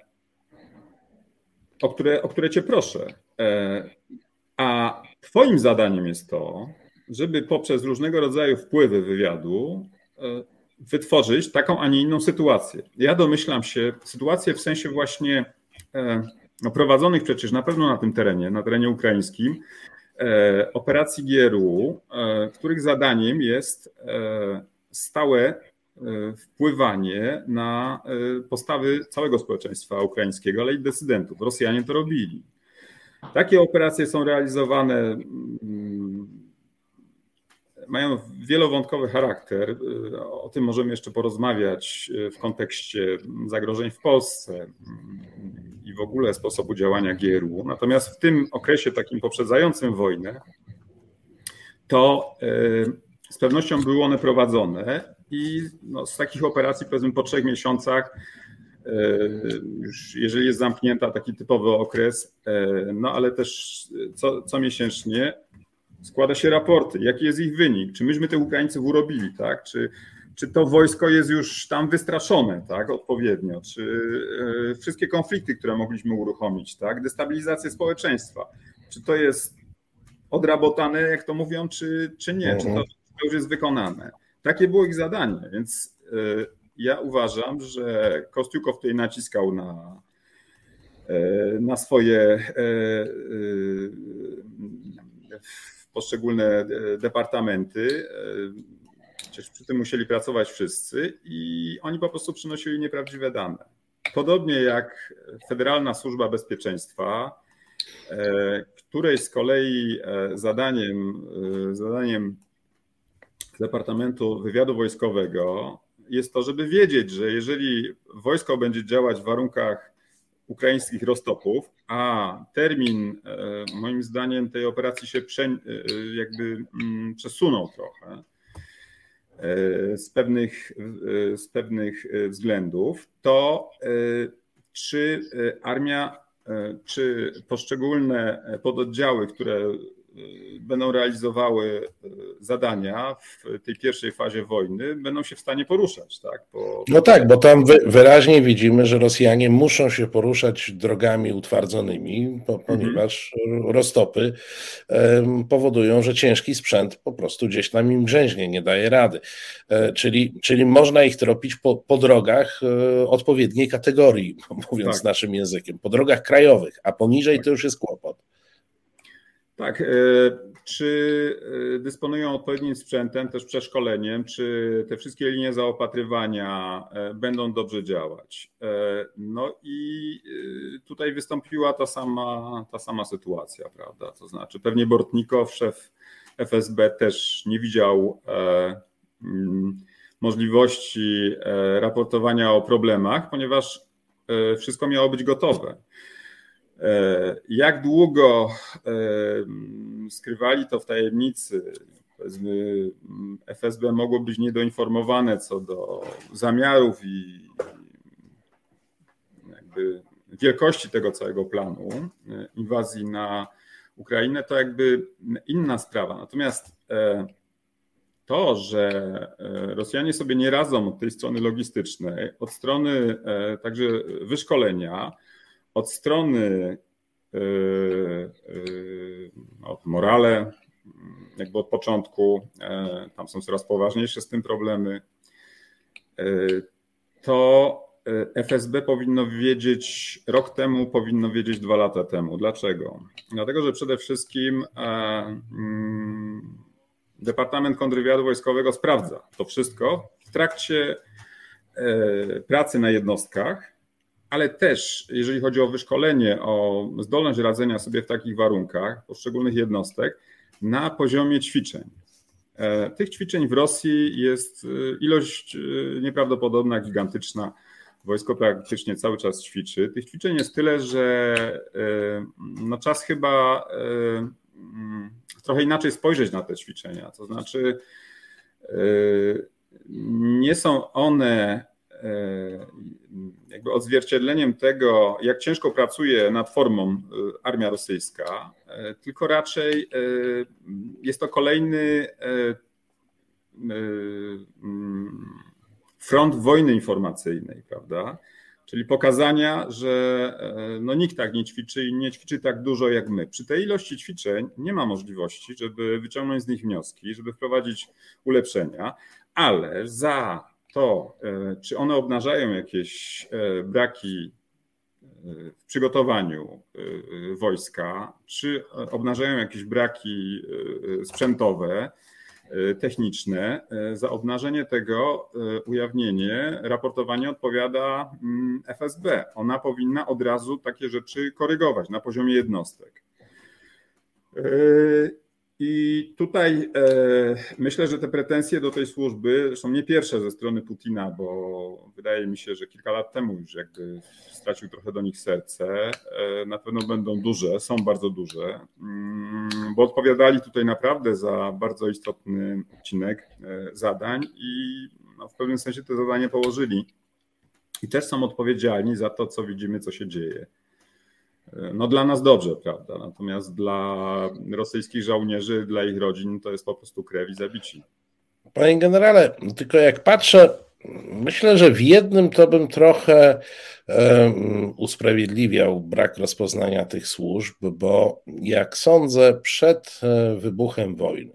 o, które, o które cię proszę. E, a twoim zadaniem jest to, żeby poprzez różnego rodzaju wpływy wywiadu e, wytworzyć taką, a nie inną sytuację. Ja domyślam się, sytuację w sensie właśnie no, prowadzonych przecież na pewno na tym terenie, na terenie ukraińskim, E, operacji GRU, e, których zadaniem jest e, stałe wpływanie na postawy całego społeczeństwa ukraińskiego, ale i decydentów. Rosjanie to robili. Takie operacje są realizowane, mm, mają wielowątkowy charakter. O tym możemy jeszcze porozmawiać w kontekście zagrożeń w Polsce i w ogóle sposobu działania GRU. Natomiast w tym okresie takim poprzedzającym wojnę, to e, z pewnością były one prowadzone i no, z takich operacji, powiedzmy po trzech miesiącach, już jeżeli jest zamknięta taki typowy okres, no ale też co, co miesięcznie składa się raporty, jaki jest ich wynik, czy myśmy tych Ukraińców urobili, tak? Czy, czy to wojsko jest już tam wystraszone, tak, odpowiednio, czy wszystkie konflikty, które mogliśmy uruchomić, tak, destabilizację społeczeństwa, czy to jest odrabotane, jak to mówią, czy, czy nie, czy to, mhm. to już jest wykonane. Takie było ich zadanie, więc y, ja uważam, że Kostiukow tutaj naciskał na, y, na swoje poszczególne departamenty. Przecież przy tym musieli pracować wszyscy i oni po prostu przynosili nieprawdziwe dane. Podobnie jak Federalna Służba Bezpieczeństwa, której z kolei e, zadaniem, e, zadaniem Departamentu Wywiadu Wojskowego jest to, żeby wiedzieć, że jeżeli wojsko będzie działać w warunkach ukraińskich roztopów, a termin e, moim zdaniem tej operacji się prze, jakby mm, przesunął trochę z pewnych, z pewnych względów, to czy armia E, czy poszczególne pododdziały, które e, będą realizowały e, zadania w tej pierwszej fazie wojny, będą się w stanie poruszać. Tak? Bo... No tak, bo tam wyraźnie widzimy, że Rosjanie muszą się poruszać drogami utwardzonymi, ponieważ mhm. roztopy powodują, że ciężki sprzęt po prostu gdzieś tam im grzęźnie, nie daje rady. Czyli, czyli można ich tropić po, po drogach odpowiedniej kategorii, mówiąc tak. naszym językiem, po drogach krajowych, a poniżej tak. to już jest kłopot. Tak. E, czy e, dysponują odpowiednim sprzętem, też przeszkoleniem? Czy te wszystkie linie zaopatrywania e, będą dobrze działać? No i tutaj wystąpiła ta sama, ta sama sytuacja, prawda? To znaczy, pewnie Bortnikow, szef FSB, też nie widział mm, możliwości raportowania o problemach, ponieważ wszystko miało być gotowe. E, jak długo e, skrywali to w tajemnicy? FSB mogło być niedoinformowane co do zamiarów i jakby wielkości tego całego planu e, inwazji na Ukrainę, to jakby inna sprawa. Natomiast to, że Rosjanie sobie nie radzą od tej strony logistycznej, od strony także wyszkolenia, od strony e, e, od morale, jakby od początku, e, tam są coraz poważniejsze z tym problemy, to FSB powinno wiedzieć, rok temu powinno wiedzieć dwa lata temu. Dlaczego? Dlatego, że przede wszystkim mm, Departament Kontrwywiadu Wojskowego sprawdza to wszystko w trakcie pracy na jednostkach ale też jeżeli chodzi o wyszkolenie, o zdolność radzenia sobie w takich warunkach poszczególnych jednostek na poziomie ćwiczeń. E, tych ćwiczeń w Rosji jest e, ilość e, nieprawdopodobna, gigantyczna. Wojsko praktycznie cały czas ćwiczy. Tych ćwiczeń jest tyle, że no czas chyba trochę inaczej spojrzeć na te ćwiczenia. To znaczy, nie są one jakby odzwierciedleniem tego, jak ciężko pracuje nad formą e, armia rosyjska, e, tylko raczej jest to kolejny mm, front wojny informacyjnej, prawda? Czyli pokazania, że no nikt tak nie ćwiczy i nie ćwiczy tak dużo jak my. Przy tej ilości ćwiczeń nie ma możliwości, żeby wyciągnąć z nich wnioski, żeby wprowadzić ulepszenia, ale za to, e, czy one obnażają jakieś e, braki e, w przygotowaniu wojska, czy obnażają jakieś braki sprzętowe, techniczne. Za obnażenie tego ujawnienie, raportowanie odpowiada mm, FSB. Ona powinna od razu takie rzeczy korygować na poziomie jednostek. I tutaj e, myślę, że te pretensje do tej służby są nie pierwsze ze strony Putina, bo wydaje mi się, że kilka lat temu już jakby stracił trochę do nich serce. E, na pewno będą duże, są bardzo duże, mm, bo odpowiadali tutaj naprawdę za bardzo istotny odcinek e, zadań i no, w pewnym sensie te zadanie położyli i też są odpowiedzialni za to, co widzimy, co się dzieje. No dla nas dobrze, prawda? Natomiast dla rosyjskich żołnierzy, dla ich rodzin to jest po prostu krew i zabici. Panie generale, tylko jak patrzę, myślę, że w jednym to bym trochę um, usprawiedliwiał brak rozpoznania tych służb, bo jak sądzę, przed e, wybuchem wojny,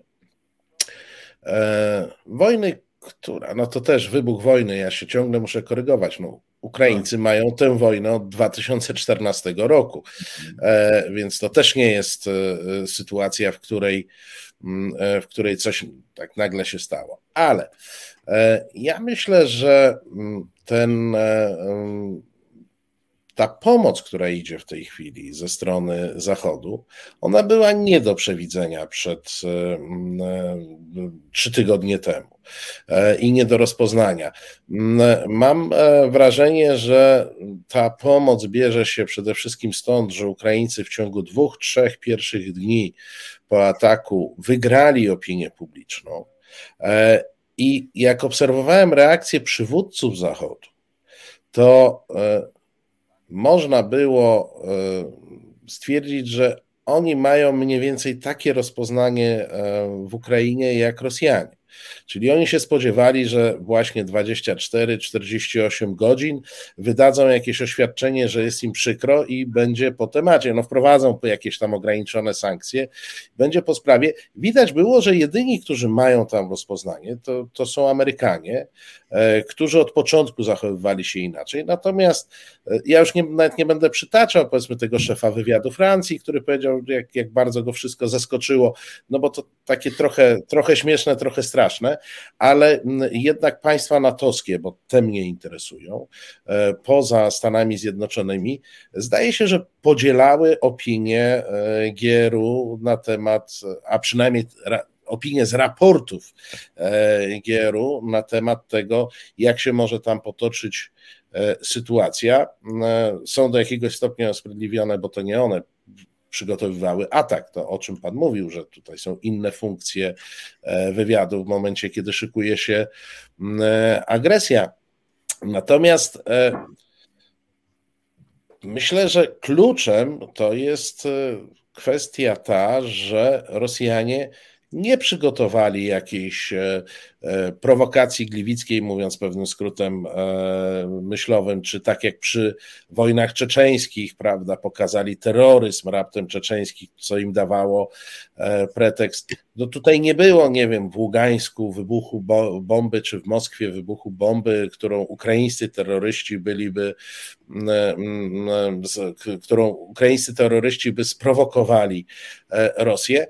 e, wojny, która, no to też wybuch wojny, ja się ciągle muszę korygować, no Ukraińcy mają tę wojnę od 2014 roku, e, więc to też nie jest e, sytuacja, w której, mm, e, w której coś tak nagle się stało. Ale ja myślę, że mm, ten mm, ta pomoc, która idzie w tej chwili ze strony Zachodu, ona była nie do przewidzenia przed trzy tygodnie temu. E, i nie do rozpoznania. Mm, mam e, wrażenie, że ta pomoc bierze się przede wszystkim stąd, że Ukraińcy w ciągu dwóch, trzech pierwszych dni po ataku wygrali opinię publiczną. E, I jak obserwowałem reakcję przywódców Zachodu, to można było stwierdzić, że oni mają mniej więcej takie rozpoznanie w Ukrainie jak Rosjanie. Czyli oni się spodziewali, że właśnie 24-48 godzin wydadzą jakieś oświadczenie, że jest im przykro i będzie po temacie. No wprowadzą jakieś tam ograniczone sankcje, będzie po sprawie. Widać było, że jedyni, którzy mają tam rozpoznanie, to, to są Amerykanie, e, którzy od początku zachowywali się inaczej. Natomiast e, ja już nie, nawet nie będę przytaczał, powiedzmy, tego szefa wywiadu Francji, który powiedział, jak, jak bardzo go wszystko zaskoczyło, no bo to takie trochę, trochę śmieszne, trochę straszne, ale jednak państwa natowskie, bo te mnie interesują, e, poza Stanami Zjednoczonymi, zdaje się, że podzielały opinię e, Gieru na temat, a przynajmniej opinię z raportów e, Gieru na temat tego, jak się może tam potoczyć sytuacja. Są do jakiegoś stopnia usprawiedliwione, bo to nie one przygotowywały atak. To o czym Pan mówił, że tutaj są inne funkcje e, wywiadu w momencie, kiedy szykuje się e, agresja. Natomiast e, myślę, że kluczem to jest kwestia ta, że Rosjanie nie przygotowali jakiejś e, e, prowokacji gliwickiej, mówiąc pewnym skrótem e, myślowym, czy tak jak przy wojnach czeczeńskich, prawda, pokazali terroryzm raptem czeczeński, co im dawało pretekst. No tutaj nie było, nie wiem, w Ługańsku wybuchu bomby, czy w Moskwie wybuchu bomby, którą ukraińscy terroryści byliby, którą ukraińscy terroryści by sprowokowali Rosję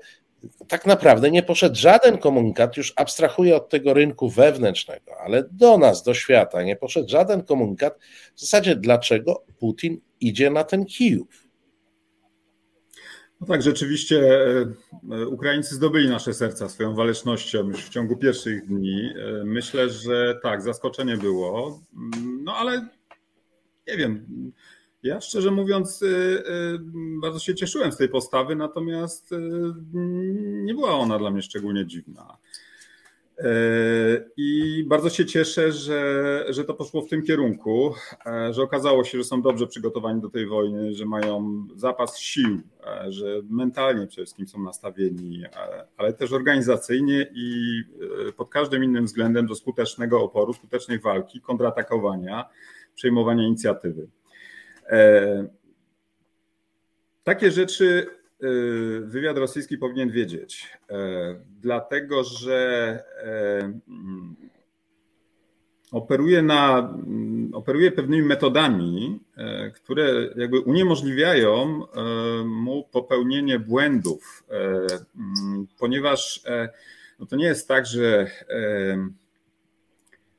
tak naprawdę nie poszedł żaden komunikat, już abstrahuję od tego rynku wewnętrznego, ale do nas, do świata, nie poszedł żaden komunikat w zasadzie, dlaczego Putin idzie na ten Kijów. No tak, rzeczywiście e, Ukraińcy zdobyli nasze serca swoją walecznością już w ciągu pierwszych dni. E, myślę, że tak, zaskoczenie było, no ale nie wiem. Ja szczerze mówiąc, y, y, bardzo się cieszyłem z tej postawy, natomiast y, nie była ona dla mnie szczególnie dziwna. I bardzo się cieszę, że, że to poszło w tym kierunku, że okazało się, że są dobrze przygotowani do tej wojny, że mają zapas sił, że mentalnie przede wszystkim są nastawieni, ale też organizacyjnie i pod każdym innym względem do skutecznego oporu, skutecznej walki, kontratakowania, przejmowania inicjatywy. E, takie rzeczy e, wywiad rosyjski powinien wiedzieć, e, dlatego że mm, operuje, na, mm, operuje pewnymi metodami, które jakby uniemożliwiają mu popełnienie błędów, mm, ponieważ no to nie jest tak, że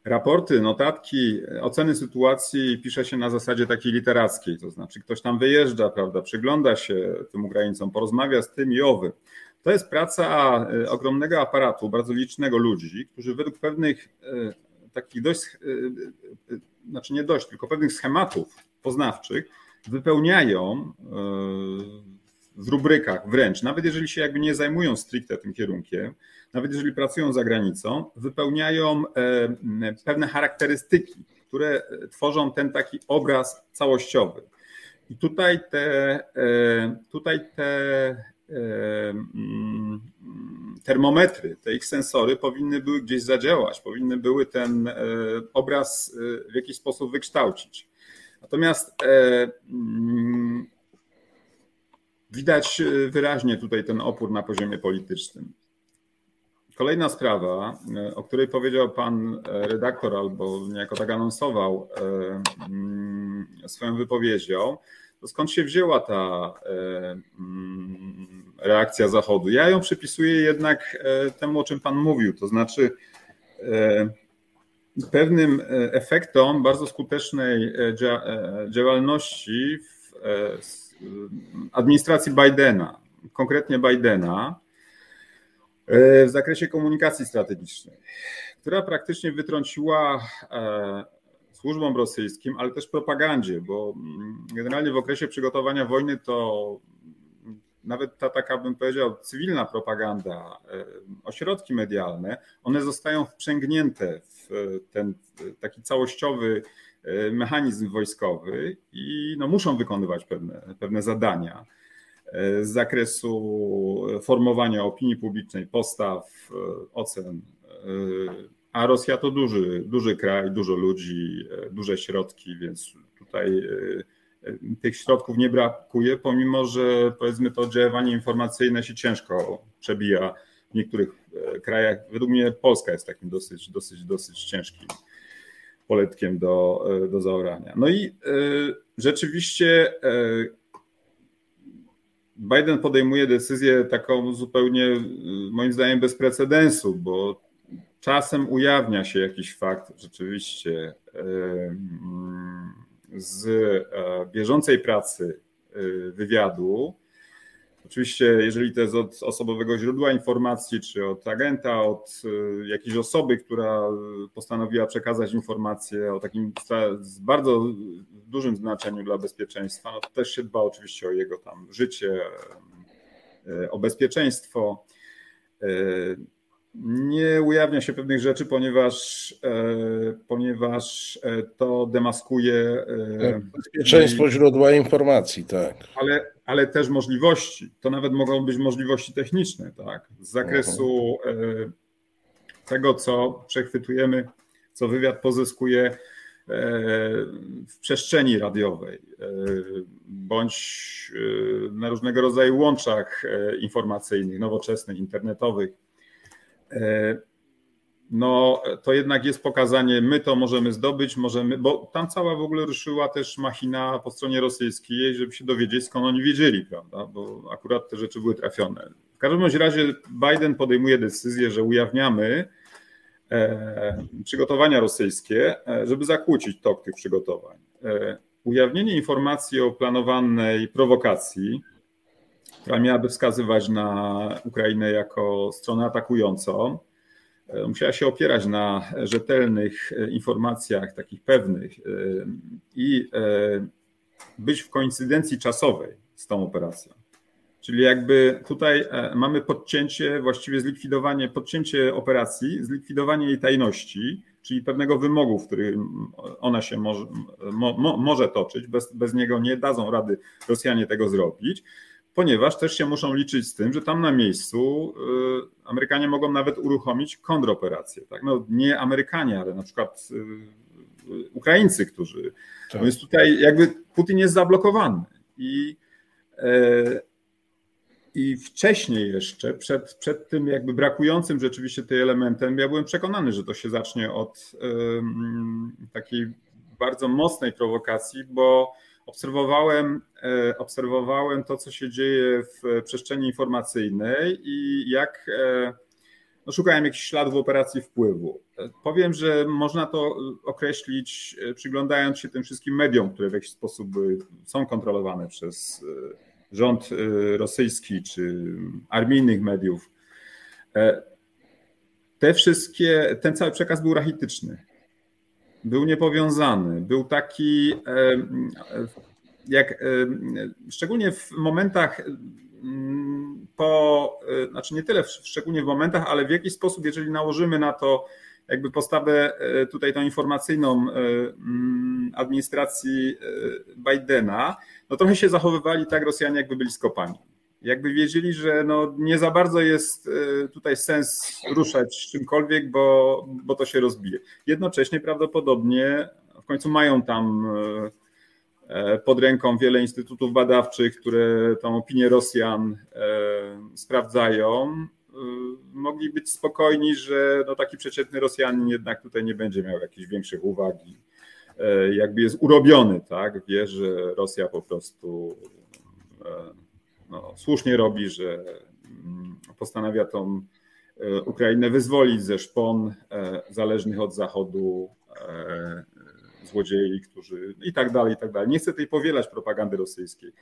Raporty, notatki, oceny sytuacji pisze się na zasadzie takiej literackiej, to znaczy ktoś tam wyjeżdża, prawda, przygląda się tym Ukraińcom, porozmawia z tym i owy. To jest praca e, ogromnego aparatu, bardzo licznego ludzi, którzy według pewnych e, takich dość, e, znaczy nie dość, tylko pewnych schematów poznawczych wypełniają w rubrykach wręcz, nawet jeżeli się jakby nie zajmują stricte tym kierunkiem, nawet jeżeli pracują za granicą, wypełniają e, pewne charakterystyki które tworzą ten taki obraz całościowy. I tutaj te, tutaj te mm, termometry, te ich sensory powinny były gdzieś zadziałać, powinny były ten obraz w jakiś sposób wykształcić. Natomiast widać wyraźnie tutaj ten opór na poziomie politycznym. Kolejna sprawa, e, o której powiedział pan e, redaktor, albo niejako tak anonsował e, mm, swoją wypowiedzią, to skąd się wzięła ta mm, reakcja Zachodu? Ja ją przypisuję jednak temu, o czym pan mówił, to znaczy pewnym efektom bardzo skutecznej działalności w administracji Bidena, konkretnie Bidena, E, w zakresie komunikacji strategicznej, która praktycznie wytrąciła e, służbom rosyjskim, ale też propagandzie, bo mm, generalnie w okresie przygotowania wojny to nawet ta taka, bym powiedział, cywilna propaganda, e, ośrodki medialne, one zostają wprzęgnięte w ten taki całościowy mechanizm wojskowy i no, muszą wykonywać pewne, pewne zadania z zakresu formowania opinii publicznej, postaw, ocen. A Rosja to duży, duży kraj, dużo ludzi, duże środki, więc tutaj e, tych środków nie brakuje, pomimo że powiedzmy to oddziaływanie informacyjne się ciężko przebija w niektórych e, krajach. Według mnie Polska jest takim dosyć, dosyć, dosyć ciężkim poletkiem do, e, do zaorania. No i rzeczywiście Biden podejmuje decyzję taką zupełnie, moim zdaniem, bez precedensu, bo czasem ujawnia się jakiś fakt rzeczywiście mm, z e, bieżącej pracy wywiadu, Oczywiście, jeżeli to jest od osobowego źródła informacji, czy od agenta, od y, jakiejś osoby, która postanowiła przekazać informacje o takim z bardzo dużym znaczeniu dla bezpieczeństwa, no to też się dba oczywiście o jego tam życie, y, o bezpieczeństwo. Nie ujawnia się pewnych rzeczy, ponieważ, ponieważ to demaskuje. Bezpieczeństwo źródła informacji, tak. Ale ale też możliwości. To nawet mogą być możliwości techniczne, tak? Z zakresu e, tego, co przechwytujemy, co wywiad pozyskuje e, w przestrzeni radiowej, e, bądź na różnego rodzaju łączach informacyjnych, nowoczesnych, internetowych no to jednak jest pokazanie, my to możemy zdobyć, możemy, bo tam cała w ogóle ruszyła też machina po stronie rosyjskiej, żeby się dowiedzieć, skąd oni wiedzieli, prawda, bo akurat te rzeczy były trafione. W każdym razie Biden podejmuje decyzję, że ujawniamy e, przygotowania rosyjskie, e, żeby zakłócić tok tych przygotowań. E, ujawnienie informacji o planowanej prowokacji, która miałaby wskazywać na Ukrainę jako stronę atakującą, E, musiała się opierać na rzetelnych e, informacjach, takich pewnych e, i być w koincydencji czasowej z tą operacją. Czyli jakby tutaj mamy podcięcie, właściwie zlikwidowanie, podcięcie operacji, zlikwidowanie jej tajności, czyli pewnego wymogu, w którym ona się może, mo, może toczyć. Bez, bez niego nie dadzą rady Rosjanie tego zrobić ponieważ też się muszą liczyć z tym, że tam na miejscu y, Amerykanie mogą nawet uruchomić kontroperację. Tak? No, nie Amerykanie, ale na przykład y, Ukraińcy, którzy. Tak. Więc tutaj jakby Putin jest zablokowany. I, e, i wcześniej jeszcze, przed, przed tym jakby brakującym rzeczywiście tym elementem, ja byłem przekonany, że to się zacznie od takiej bardzo mocnej prowokacji, bo obserwowałem, e, obserwowałem to, co się dzieje w przestrzeni informacyjnej i jak e, no, szukałem jakichś śladów operacji wpływu. Powiem, że można to określić, e, przyglądając się tym wszystkim mediom, które w jakiś sposób są kontrolowane przez rząd rosyjski czy armijnych mediów. Te wszystkie, ten cały przekaz był rachityczny był niepowiązany, był taki, jak szczególnie w momentach po, e, znaczy nie tyle szczególnie w momentach, ale w jakiś sposób, jeżeli nałożymy na to jakby postawę tutaj tą informacyjną mm, administracji Bidena, no trochę się zachowywali tak Rosjanie, jakby byli skopani jakby wiedzieli, że no nie za bardzo jest e, tutaj sens ruszać czymkolwiek, bo, bo to się rozbije. Jednocześnie prawdopodobnie w końcu mają tam e, e, pod ręką wiele instytutów badawczych, które tą opinię Rosjan sprawdzają. Mogli być spokojni, że no taki przeciętny Rosjanin jednak tutaj nie będzie miał jakichś większych uwag i jakby jest urobiony, tak? Wie, że Rosja po prostu no, słusznie robi, że mm, postanawia tą e, Ukrainę wyzwolić ze szpon e, zależnych od Zachodu e, złodziei, którzy i tak dalej, i tak dalej. Nie chcę tej powielać propagandy rosyjskiej.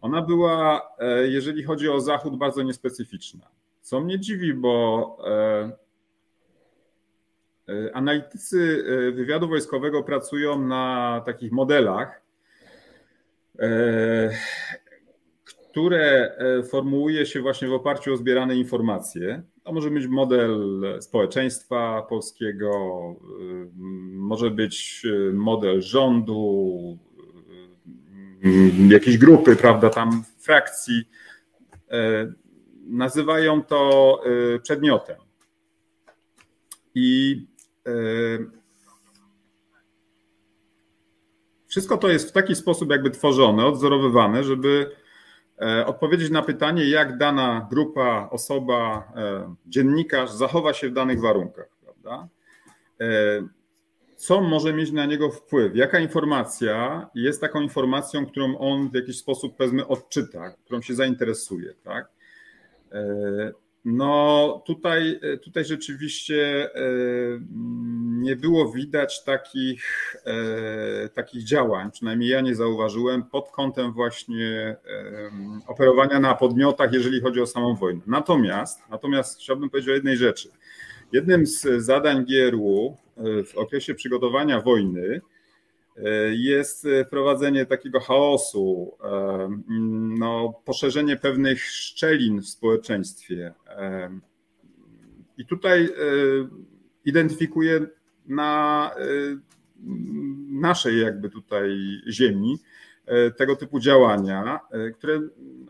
Ona była, jeżeli chodzi o Zachód, bardzo niespecyficzna. Co mnie dziwi, bo analitycy wywiadu wojskowego pracują na takich modelach które e, formułuje się właśnie w oparciu o zbierane informacje. To może być model społeczeństwa polskiego, e, może być e, model rządu, jakiejś grupy, prawda, tam frakcji. Nazywają to przedmiotem. I wszystko to jest w taki sposób jakby tworzone, odzorowywane, żeby odpowiedzieć na pytanie, jak dana grupa, osoba, e, dziennikarz zachowa się w danych warunkach. Prawda? E, co może mieć na niego wpływ? Jaka informacja jest taką informacją, którą on w jakiś sposób, powiedzmy, odczyta, którą się zainteresuje? Tak? No tutaj, tutaj rzeczywiście e, nie było widać takich, e, takich działań, przynajmniej ja nie zauważyłem, pod kątem właśnie operowania na podmiotach, jeżeli chodzi o samą wojnę. Natomiast, natomiast chciałbym powiedzieć o jednej rzeczy. Jednym z zadań GRU e, w okresie przygotowania wojny jest prowadzenie takiego chaosu, no, poszerzenie pewnych szczelin w społeczeństwie. I tutaj e, identyfikuję na e, naszej jakby tutaj ziemi e, tego typu działania, które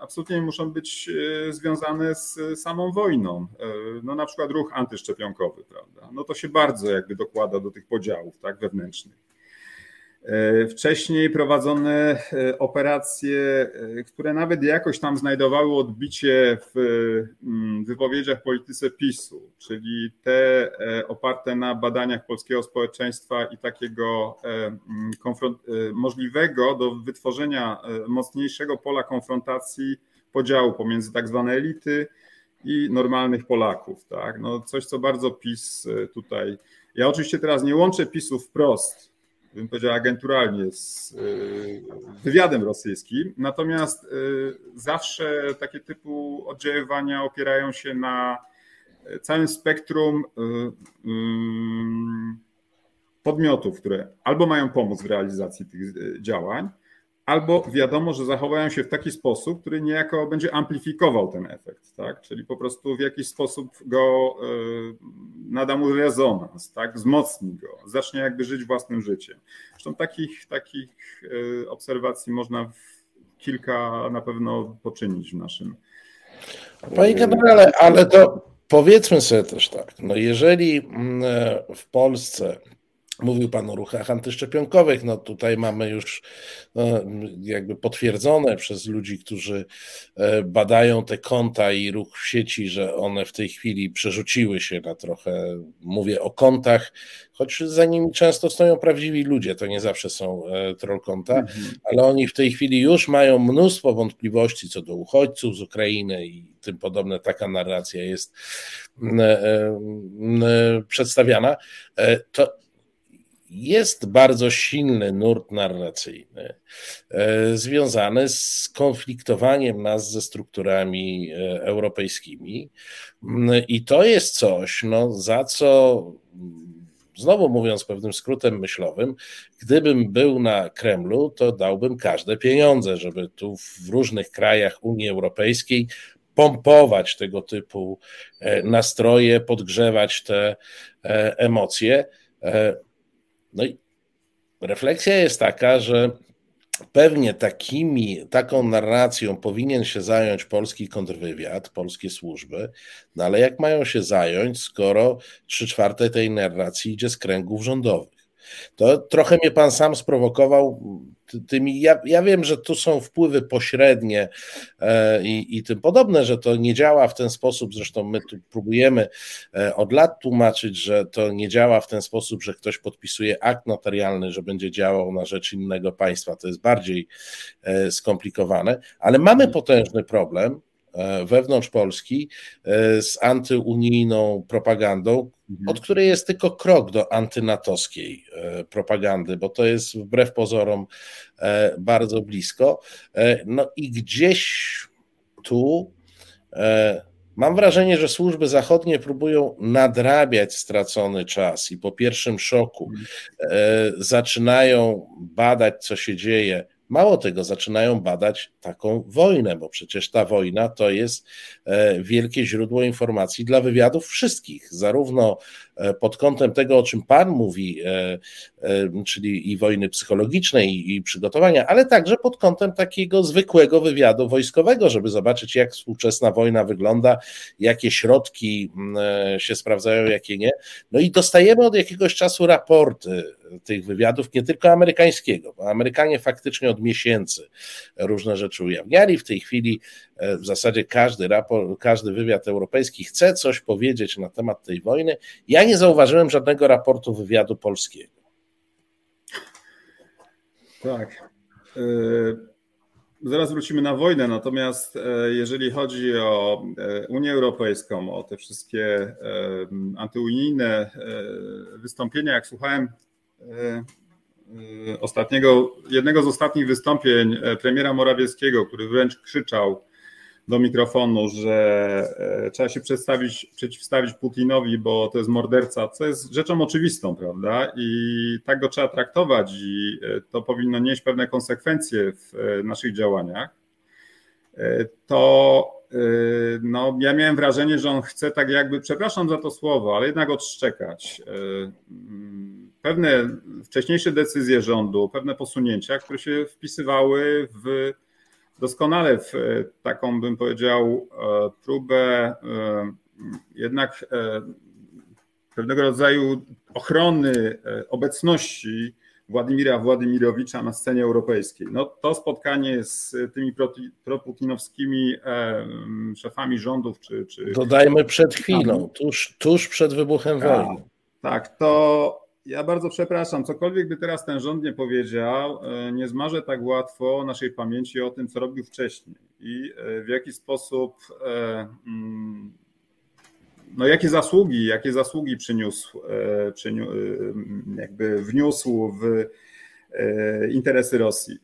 absolutnie nie muszą być związane z samą wojną. No na przykład ruch antyszczepionkowy, prawda? No to się bardzo jakby dokłada do tych podziałów tak, wewnętrznych. E, wcześniej prowadzone e, operacje, e, które nawet jakoś tam znajdowały odbicie w mm, wypowiedziach polityce PiSu, czyli te oparte na badaniach polskiego społeczeństwa i takiego mm, możliwego do wytworzenia mocniejszego pola konfrontacji podziału pomiędzy tak zwane elity i normalnych Polaków. Tak? No coś, co bardzo PiS tutaj. Ja oczywiście teraz nie łączę PiSu wprost bym powiedział, agenturalnie z y, wywiadem rosyjskim. Natomiast y, zawsze takie typu oddziaływania opierają się na całym spektrum y, podmiotów, które albo mają pomóc w realizacji tych działań, albo wiadomo, że zachowają się w taki sposób, który niejako będzie amplifikował ten efekt, tak? czyli po prostu w jakiś sposób go e, nada mu rezonans, tak? wzmocni go, zacznie jakby żyć własnym życiem. Zresztą takich, takich e, obserwacji można kilka na pewno poczynić w naszym. Panie generale, ale to powiedzmy sobie też tak, no jeżeli mm, e, w Polsce Mówił Pan o ruchach antyszczepionkowych. No tutaj mamy już no, jakby potwierdzone przez ludzi, którzy e, badają te konta i ruch w sieci, że one w tej chwili przerzuciły się na trochę, mówię o kontach, choć za nimi często stoją prawdziwi ludzie, to nie zawsze są e, troll konta, mhm. ale oni w tej chwili już mają mnóstwo wątpliwości co do uchodźców z Ukrainy i tym podobne. Taka narracja jest e, przedstawiana. To jest bardzo silny nurt narracyjny e, związany z konfliktowaniem nas ze strukturami e, europejskimi. Mm, I to jest coś, no, za co znowu mówiąc pewnym skrótem myślowym, gdybym był na Kremlu, to dałbym każde pieniądze, żeby tu w różnych krajach Unii Europejskiej pompować tego typu nastroje, podgrzewać te emocje. No i refleksja jest taka, że pewnie takimi, taką narracją powinien się zająć polski kontrwywiad, polskie służby, no ale jak mają się zająć, skoro trzy czwarte tej narracji idzie z kręgów rządowych? To trochę mnie pan sam sprowokował tymi. Ja, ja wiem, że tu są wpływy pośrednie e, i, i tym podobne, że to nie działa w ten sposób. Zresztą my tu próbujemy e, od lat tłumaczyć, że to nie działa w ten sposób, że ktoś podpisuje akt notarialny, że będzie działał na rzecz innego państwa. To jest bardziej e, skomplikowane, ale mamy potężny problem wewnątrz Polski e, z antyunijną propagandą, mhm. od której jest tylko krok do antynatowskiej e, propagandy, bo to jest wbrew pozorom bardzo blisko. No i gdzieś tu Mam wrażenie, że służby zachodnie próbują nadrabiać stracony czas i po pierwszym szoku mhm. zaczynają badać, co się dzieje Mało tego, zaczynają badać taką wojnę, bo przecież ta wojna to jest e, wielkie źródło informacji dla wywiadów wszystkich, zarówno e, pod kątem tego, o czym Pan mówi, e, czyli i wojny psychologicznej, i przygotowania, ale także pod kątem takiego zwykłego wywiadu wojskowego, żeby zobaczyć, jak współczesna wojna wygląda, jakie środki się sprawdzają, jakie nie. No i dostajemy od jakiegoś czasu raporty tych wywiadów, nie tylko amerykańskiego, bo Amerykanie faktycznie od miesięcy różne rzeczy ujawniali. W tej chwili e, w zasadzie każdy raport, każdy wywiad europejski chce coś powiedzieć na temat tej wojny. Ja nie zauważyłem żadnego raportu wywiadu polskiego. Tak. E, zaraz wrócimy na wojnę, natomiast e, jeżeli chodzi o Unię Europejską, o te wszystkie antyunijne wystąpienia, jak słuchałem ostatniego, jednego z ostatnich wystąpień e, premiera Morawieckiego, który wręcz krzyczał do mikrofonu, że trzeba się przedstawić, przeciwstawić Putinowi, bo to jest morderca, co jest rzeczą oczywistą, prawda? I tak go trzeba traktować i to powinno nieść pewne konsekwencje w naszych działaniach. To no, ja miałem wrażenie, że on chce tak jakby, przepraszam za to słowo, ale jednak odszczekać pewne wcześniejsze decyzje rządu, pewne posunięcia, które się wpisywały w doskonale w taką, bym powiedział, e, próbę e, jednak e, pewnego rodzaju ochrony obecności Władimira Władimirowicza na scenie europejskiej. No, to spotkanie z tymi proputinowskimi szefami rządów, czy. czy Dodajmy przed chwilą, tuż, tuż przed wybuchem tak, wojny. Tak, to ja bardzo przepraszam, cokolwiek by teraz ten rząd nie powiedział, e, nie zmarzę tak łatwo naszej pamięci o tym, co robił wcześniej i e, w jaki sposób, e, mm, no jakie zasługi, jakie zasługi przyniósł, jakby wniósł w interesy Rosji.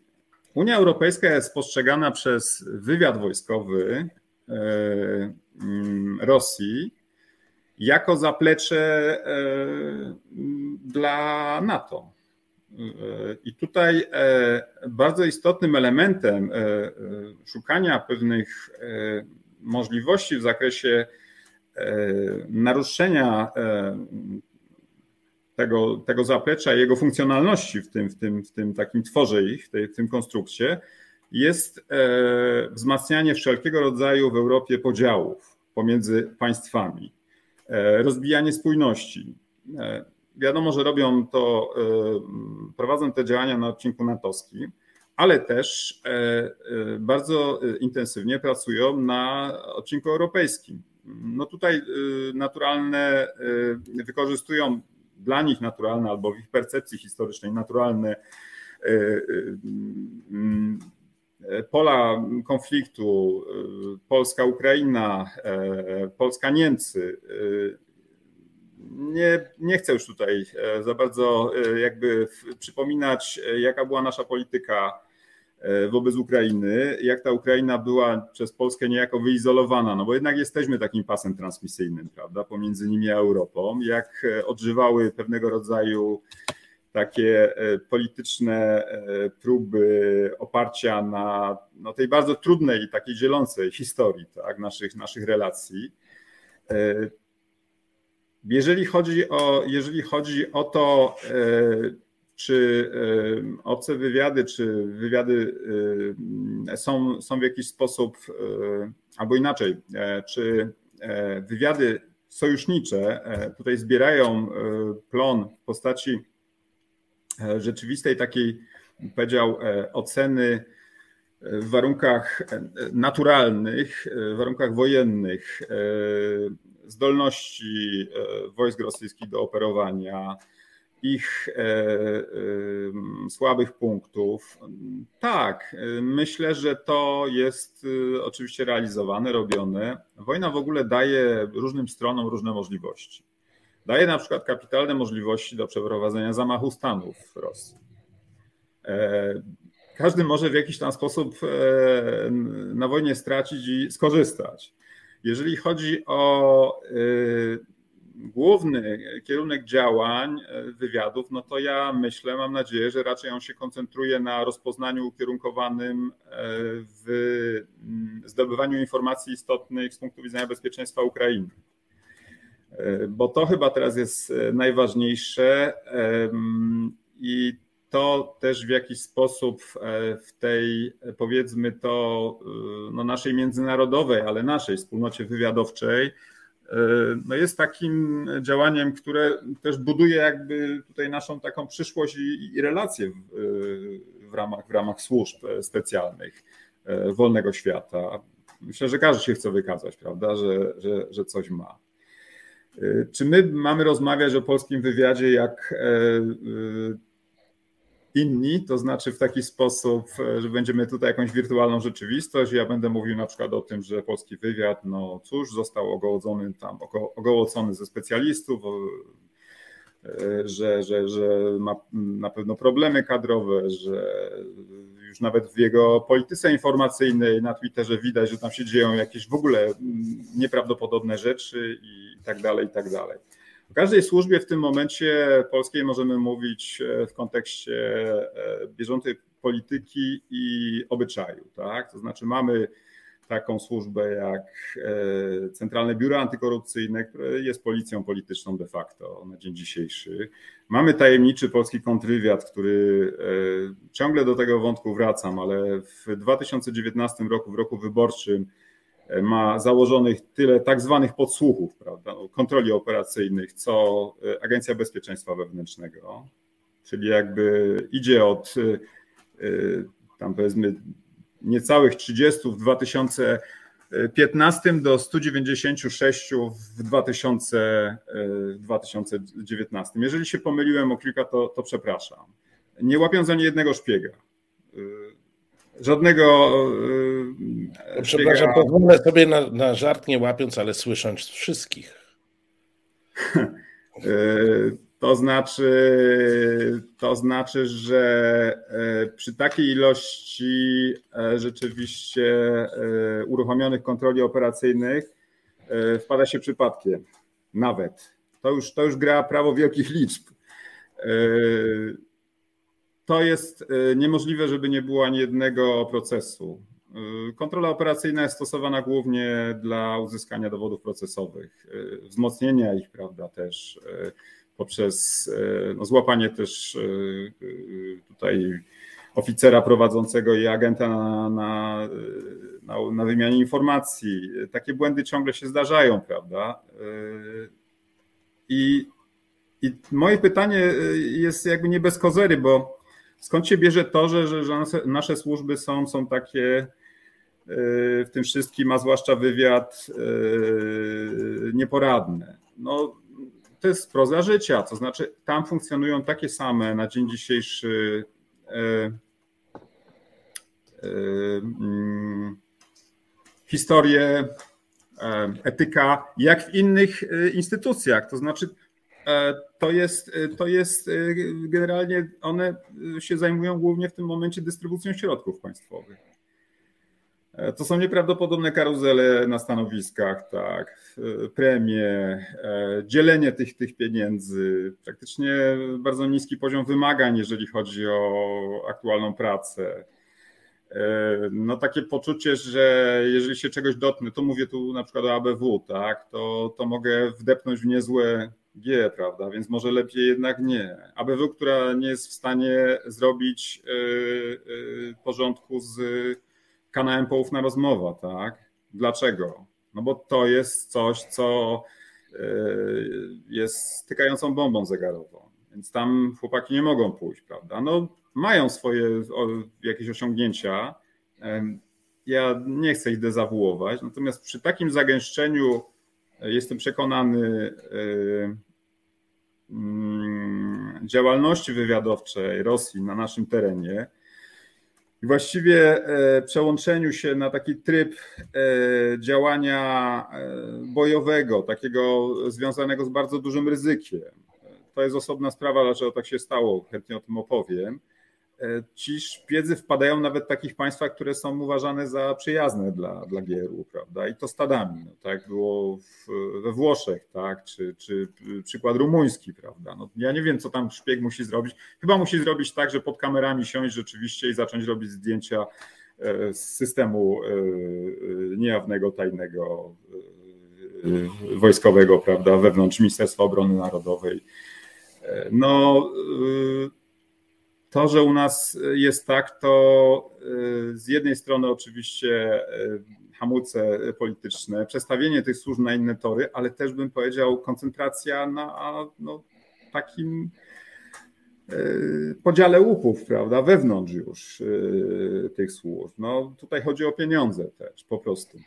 Unia Europejska jest postrzegana przez wywiad wojskowy mm, Rosji jako zaplecze dla NATO. I tutaj e, bardzo istotnym elementem e, e, szukania pewnych możliwości w zakresie naruszenia tego, tego zaplecza i jego funkcjonalności w tym, w tym, w tym takim tworze ich, w tym konstrukcie, jest wzmacnianie wszelkiego rodzaju w Europie podziałów pomiędzy państwami, rozbijanie spójności, Wiadomo, że robią to, e, prowadzą te działania na odcinku natowskim, ale też e, e, bardzo intensywnie pracują na odcinku europejskim. No tutaj naturalne, wykorzystują dla nich naturalne albo w ich percepcji historycznej naturalne pola konfliktu Polska-Ukraina, Polska-Niemcy, nie, nie chcę już tutaj za bardzo jakby przypominać, jaka była nasza polityka wobec Ukrainy, jak ta Ukraina była przez Polskę niejako wyizolowana, no bo jednak jesteśmy takim pasem transmisyjnym, prawda, pomiędzy nimi a Europą, jak odżywały pewnego rodzaju takie polityczne próby oparcia na no, tej bardzo trudnej i takiej dzielącej historii tak, naszych, naszych relacji. Jeżeli chodzi o, jeżeli chodzi o to, czy obce wywiady, czy wywiady są, są w jakiś sposób, albo inaczej, czy wywiady sojusznicze tutaj zbierają plon w postaci rzeczywistej takiej, powiedział, oceny w warunkach naturalnych, w warunkach wojennych, zdolności wojsk rosyjskich do operowania, ich e, e, słabych punktów. Tak, myślę, że to jest e, oczywiście realizowane, robione. Wojna w ogóle daje różnym stronom różne możliwości. Daje na przykład kapitalne możliwości do przeprowadzenia zamachu stanu w Rosji. Każdy może w jakiś tam sposób na wojnie stracić i skorzystać. Jeżeli chodzi o główny kierunek działań e, wywiadów, no to ja myślę, mam nadzieję, że raczej on się koncentruje na rozpoznaniu ukierunkowanym e, w zdobywaniu informacji istotnych z punktu widzenia bezpieczeństwa Ukrainy. E, bo to chyba teraz jest najważniejsze i to też w jakiś sposób w tej, powiedzmy to, no naszej międzynarodowej, ale naszej wspólnocie wywiadowczej, E, no jest takim działaniem, które też buduje jakby tutaj naszą taką przyszłość i, i relacje w, w, ramach, w ramach służb specjalnych e, wolnego świata. Myślę, że każdy się chce wykazać, prawda, że, że, że coś ma. E, czy my mamy rozmawiać o polskim wywiadzie jak inni, to znaczy w taki sposób, że będziemy tutaj jakąś wirtualną rzeczywistość. Ja będę mówił na przykład o tym, że polski wywiad, no cóż, został ogołocony tam, ogołocony ze specjalistów, że, że, że ma na pewno problemy kadrowe, że już nawet w jego polityce informacyjnej na Twitterze widać, że tam się dzieją jakieś w ogóle nieprawdopodobne rzeczy i tak dalej, i tak dalej. O każdej służbie w tym momencie polskiej możemy mówić e, w kontekście e, bieżącej polityki i obyczaju. Tak? To znaczy mamy taką służbę jak e, Centralne Biuro Antykorupcyjne, które jest policją polityczną de facto na dzień dzisiejszy. Mamy tajemniczy polski kontrwywiad, który ciągle do tego wątku wracam, ale w 2019 roku, w roku wyborczym, ma założonych tyle tak zwanych podsłuchów, prawda, no, kontroli operacyjnych, co e, Agencja Bezpieczeństwa Wewnętrznego, czyli jakby idzie od e, tam powiedzmy niecałych 30 w 2015 do 196 w 2000, 2019. Jeżeli się pomyliłem o kilka, to, to przepraszam. Nie łapiąc ani jednego szpiega żadnego. Yy, Przepraszam, szpiega... pozwolę sobie na, na żart nie łapiąc, ale słysząc wszystkich. Yy, to znaczy, to znaczy, że yy, przy takiej ilości rzeczywiście uruchomionych kontroli operacyjnych wpada się przypadkiem. Nawet. To już, to już gra prawo wielkich liczb to jest niemożliwe, żeby nie było ani jednego procesu. Kontrola operacyjna jest stosowana głównie dla uzyskania dowodów procesowych, wzmocnienia ich, prawda, też poprzez no, złapanie też tutaj oficera prowadzącego i agenta na, na, na, na wymianie informacji. Takie błędy ciągle się zdarzają, prawda? I, I moje pytanie jest jakby nie bez kozery, bo Skąd się bierze to, że, że, że nasze służby są, są takie e, w tym wszystkim, a zwłaszcza wywiad e, nieporadne? No, to jest proza życia, to znaczy tam funkcjonują takie same na dzień dzisiejszy e, mm, historie, etyka, jak w innych instytucjach. To znaczy, E, to jest, e, to jest e, generalnie one się zajmują głównie w tym momencie dystrybucją środków państwowych. E, to są nieprawdopodobne karuzele na stanowiskach, tak, e, premie, e, dzielenie tych, tych pieniędzy, praktycznie bardzo niski poziom wymagań, jeżeli chodzi o aktualną pracę. No takie poczucie, że jeżeli się czegoś dotknę, to mówię tu na przykład o ABW, tak, to, to mogę wdepnąć w niezłe G, prawda, więc może lepiej jednak nie. ABW, która nie jest w stanie zrobić porządku z kanałem poufna rozmowa, tak? Dlaczego? No bo to jest coś, co e, jest stykającą bombą zegarową, więc tam chłopaki nie mogą pójść, prawda? No mają swoje jakieś osiągnięcia, ja nie chcę ich dezawuować, natomiast przy takim zagęszczeniu e, jestem przekonany e, mm, działalności wywiadowczej Rosji na naszym terenie, właściwie e, przełączeniu się na taki tryb e, działania e, bojowego, takiego związanego z bardzo dużym ryzykiem. To jest osobna sprawa, dlaczego tak się stało, chętnie o tym opowiem. E, ci szpiedzy wpadają nawet w takich państwach, które są uważane za przyjazne dla, dla Gieru, prawda? I to stadami. No, tak było w, we Włoszech, tak? Czy, czy przykład rumuński, prawda? No, ja nie wiem, co tam szpieg musi zrobić. Chyba musi zrobić tak, że pod kamerami siąść rzeczywiście i zacząć robić zdjęcia e, z systemu e, niejawnego, tajnego, wojskowego, prawda, wewnątrz Ministerstwa Obrony Narodowej. No, to, że u nas jest tak, to y, z jednej strony oczywiście y, hamulce polityczne, przestawienie tych służb na inne tory, ale też bym powiedział koncentracja na no, takim y, podziale łupów, prawda, wewnątrz już tych służb. No tutaj chodzi o pieniądze też, po prostu.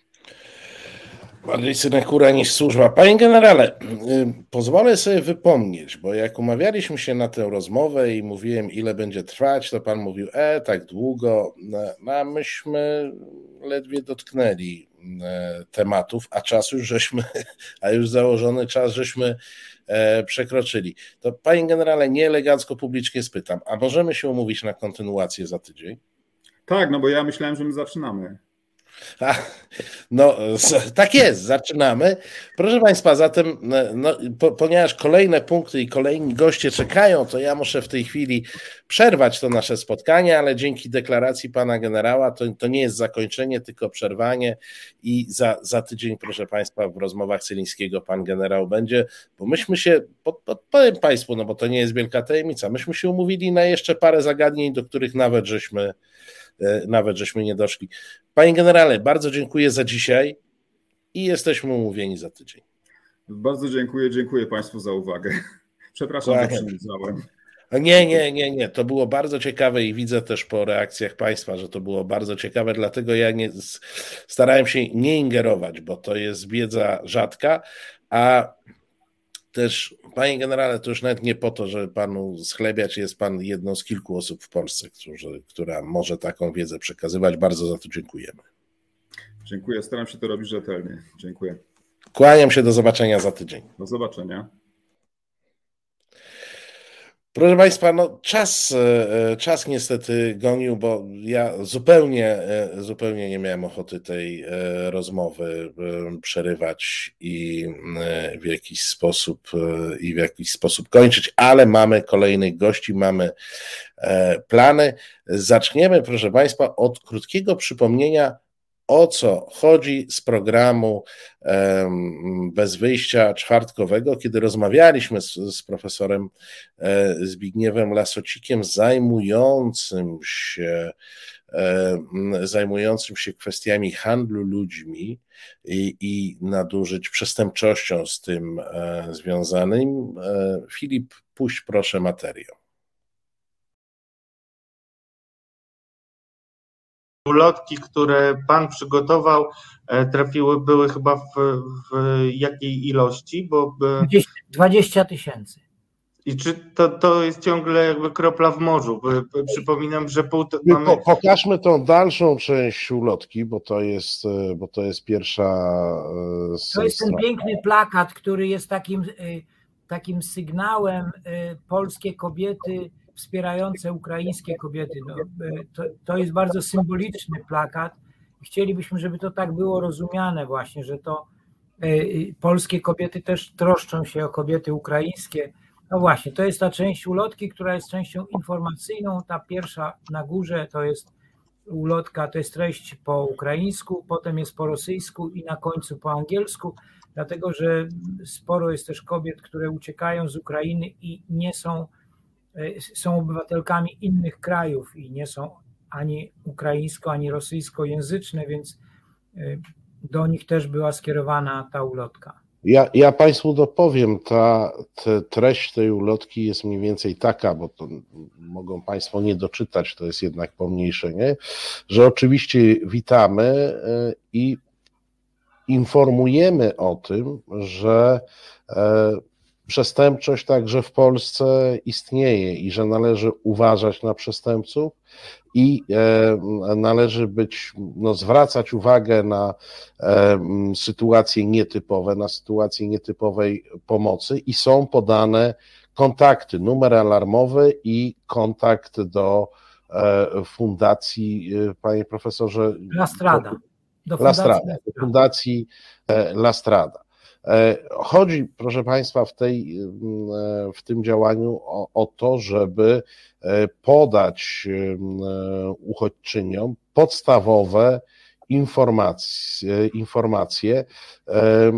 Bardziej synekura niż służba. Panie generale, y, pozwolę sobie wypomnieć, bo jak umawialiśmy się na tę rozmowę i mówiłem, ile będzie trwać, to pan mówił, e, tak długo. No, a myśmy ledwie dotknęli e, tematów, a czas już żeśmy, a już założony czas żeśmy e, przekroczyli. To panie generale, nieelegancko publicznie spytam, a możemy się umówić na kontynuację za tydzień? Tak, no bo ja myślałem, że my zaczynamy. No, tak jest, zaczynamy. Proszę Państwa, zatem, no, po, ponieważ kolejne punkty i kolejni goście czekają, to ja muszę w tej chwili przerwać to nasze spotkanie, ale dzięki deklaracji pana generała to, to nie jest zakończenie, tylko przerwanie i za, za tydzień, proszę Państwa, w rozmowach Cylińskiego pan generał będzie, bo myśmy się, powiem Państwu, no bo to nie jest wielka tajemnica, myśmy się umówili na jeszcze parę zagadnień, do których nawet żeśmy nawet żeśmy nie doszli. Panie generale, bardzo dziękuję za dzisiaj i jesteśmy umówieni za tydzień. Bardzo dziękuję, dziękuję Państwu za uwagę. Przepraszam, że przyjrzałem. Nie, nie, nie, nie. To było bardzo ciekawe i widzę też po reakcjach Państwa, że to było bardzo ciekawe, dlatego ja nie, starałem się nie ingerować, bo to jest wiedza rzadka, a też, panie generale, to już nawet nie po to, żeby panu schlebiać, jest pan jedną z kilku osób w Polsce, którzy, która może taką wiedzę przekazywać. Bardzo za to dziękujemy. Dziękuję, staram się to robić rzetelnie. Dziękuję. Kłaniam się, do zobaczenia za tydzień. Do zobaczenia. Proszę Państwa, no czas, e, e, czas niestety gonił, bo ja zupełnie, e, zupełnie nie miałem ochoty tej rozmowy przerywać i w jakiś sposób i w jakiś sposób kończyć, ale mamy kolejnych gości, mamy plany. Zaczniemy, proszę Państwa, od krótkiego przypomnienia o co chodzi z programu bez wyjścia czwartkowego, kiedy rozmawialiśmy z, z profesorem e, Zbigniewem Lasocikiem zajmującym się zajmującym się kwestiami handlu ludźmi i, i nadużyć przestępczością z tym e, związanym. E, Filip, puść proszę materiał. Ulotki, które Pan przygotował, e, trafiły, były chyba w, w jakiej ilości? Bo 20 tysięcy. I czy to, to jest ciągle jakby kropla w morzu? Przypominam, że pół. Mamy... Pokażmy tą dalszą część ulotki, bo to jest, e, bo to jest pierwsza. E, to jest ten piękny plakat, który jest takim, takim sygnałem polskie kobiety wspierające ukraińskie kobiety. No, e, to, to jest bardzo symboliczny plakat chcielibyśmy, żeby to tak było rozumiane właśnie, że to polskie kobiety też troszczą się o kobiety ukraińskie. No właśnie, to jest ta część ulotki, która jest częścią informacyjną. Ta pierwsza na górze to jest ulotka, to jest treść po ukraińsku, potem jest po rosyjsku i na końcu po angielsku, dlatego że sporo jest też kobiet, które uciekają z Ukrainy i nie są, e, są obywatelkami innych krajów i nie są ani ukraińsko, ani rosyjskojęzyczne, więc e, do nich też była skierowana ta ulotka. Ja, ja Państwu dopowiem, ta, ta treść tej ulotki jest mniej więcej taka, bo to mogą Państwo nie doczytać, to jest jednak pomniejszenie, że oczywiście witamy e, i informujemy o tym, że e, przestępczość także w Polsce istnieje i że należy uważać na przestępców i e, należy być, no, zwracać uwagę na e, sytuacje nietypowe, na sytuacje nietypowej pomocy i są podane kontakty, numer alarmowy i kontakt do e, fundacji, panie profesorze. Lastrada. Do Lastrada, do fundacji Lastrada. Chodzi, proszę Państwa, w, tej, w tym działaniu o, o to, żeby E, podać e, uchodźczyniom podstawowe informacje, informacje e,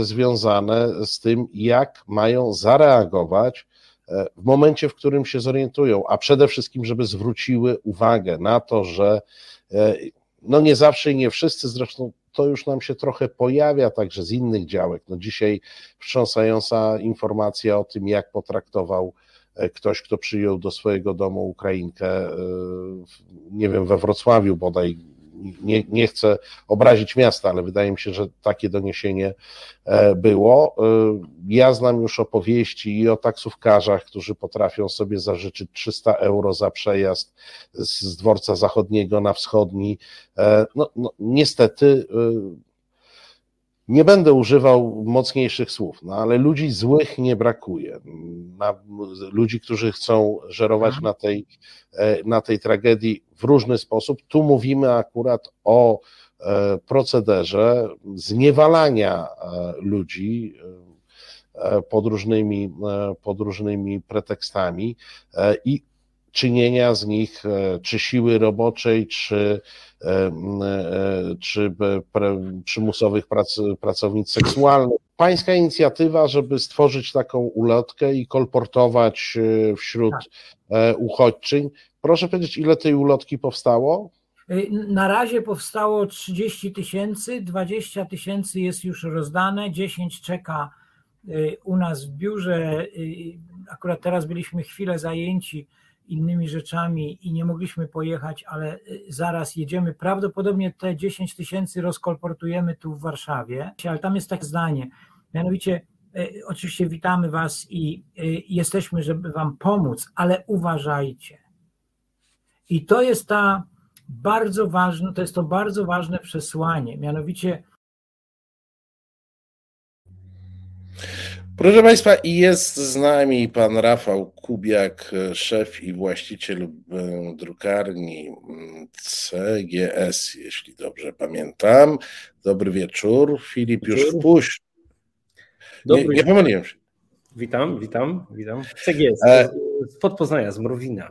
związane z tym, jak mają zareagować w momencie, w którym się zorientują, a przede wszystkim, żeby zwróciły uwagę na to, że no nie zawsze i nie wszyscy, zresztą to już nam się trochę pojawia także z innych działek. No dzisiaj wstrząsająca informacja o tym, jak potraktował E, ktoś, kto przyjął do swojego domu Ukrainkę, e, nie wiem, we Wrocławiu bodaj, nie, nie chcę obrazić miasta, ale wydaje mi się, że takie doniesienie e, było. Ja znam już opowieści i o taksówkarzach, którzy potrafią sobie zażyczyć 300 euro za przejazd z dworca zachodniego na wschodni. No, no niestety nie będę używał mocniejszych słów, no ale ludzi złych nie brakuje. Na, ludzi, którzy chcą żerować mhm. na tej, e, na tej tragedii w różny sposób. Tu mówimy akurat o e, procederze zniewalania e, ludzi pod różnymi, pod różnymi pretekstami i czynienia z nich czy siły roboczej, czy E, e, czy przymusowych prac, pracownic seksualnych. Pańska inicjatywa, żeby stworzyć taką ulotkę i kolportować e, wśród tak. uchodźczyń. Proszę powiedzieć, ile tej ulotki powstało? Na razie powstało 30 tysięcy, 20 tysięcy jest już rozdane, 10 czeka u nas w biurze. Akurat teraz byliśmy chwilę zajęci innymi rzeczami i nie mogliśmy pojechać, ale y, zaraz jedziemy. Prawdopodobnie te 10 tysięcy rozkolportujemy tu w Warszawie, ale tam jest takie zdanie. Mianowicie, y, oczywiście witamy Was i y, jesteśmy, żeby Wam pomóc, ale uważajcie. I to jest ta bardzo ważne, to jest to bardzo ważne przesłanie, mianowicie Proszę Państwa, jest z nami pan Rafał Kubiak, szef i właściciel e, drukarni mm, CGS, jeśli dobrze pamiętam. Dobry wieczór. Filip już wpuść. Nie, nie pomyliłem się. Witam, witam, witam. CGS, e... spod Poznania, z Mrowina.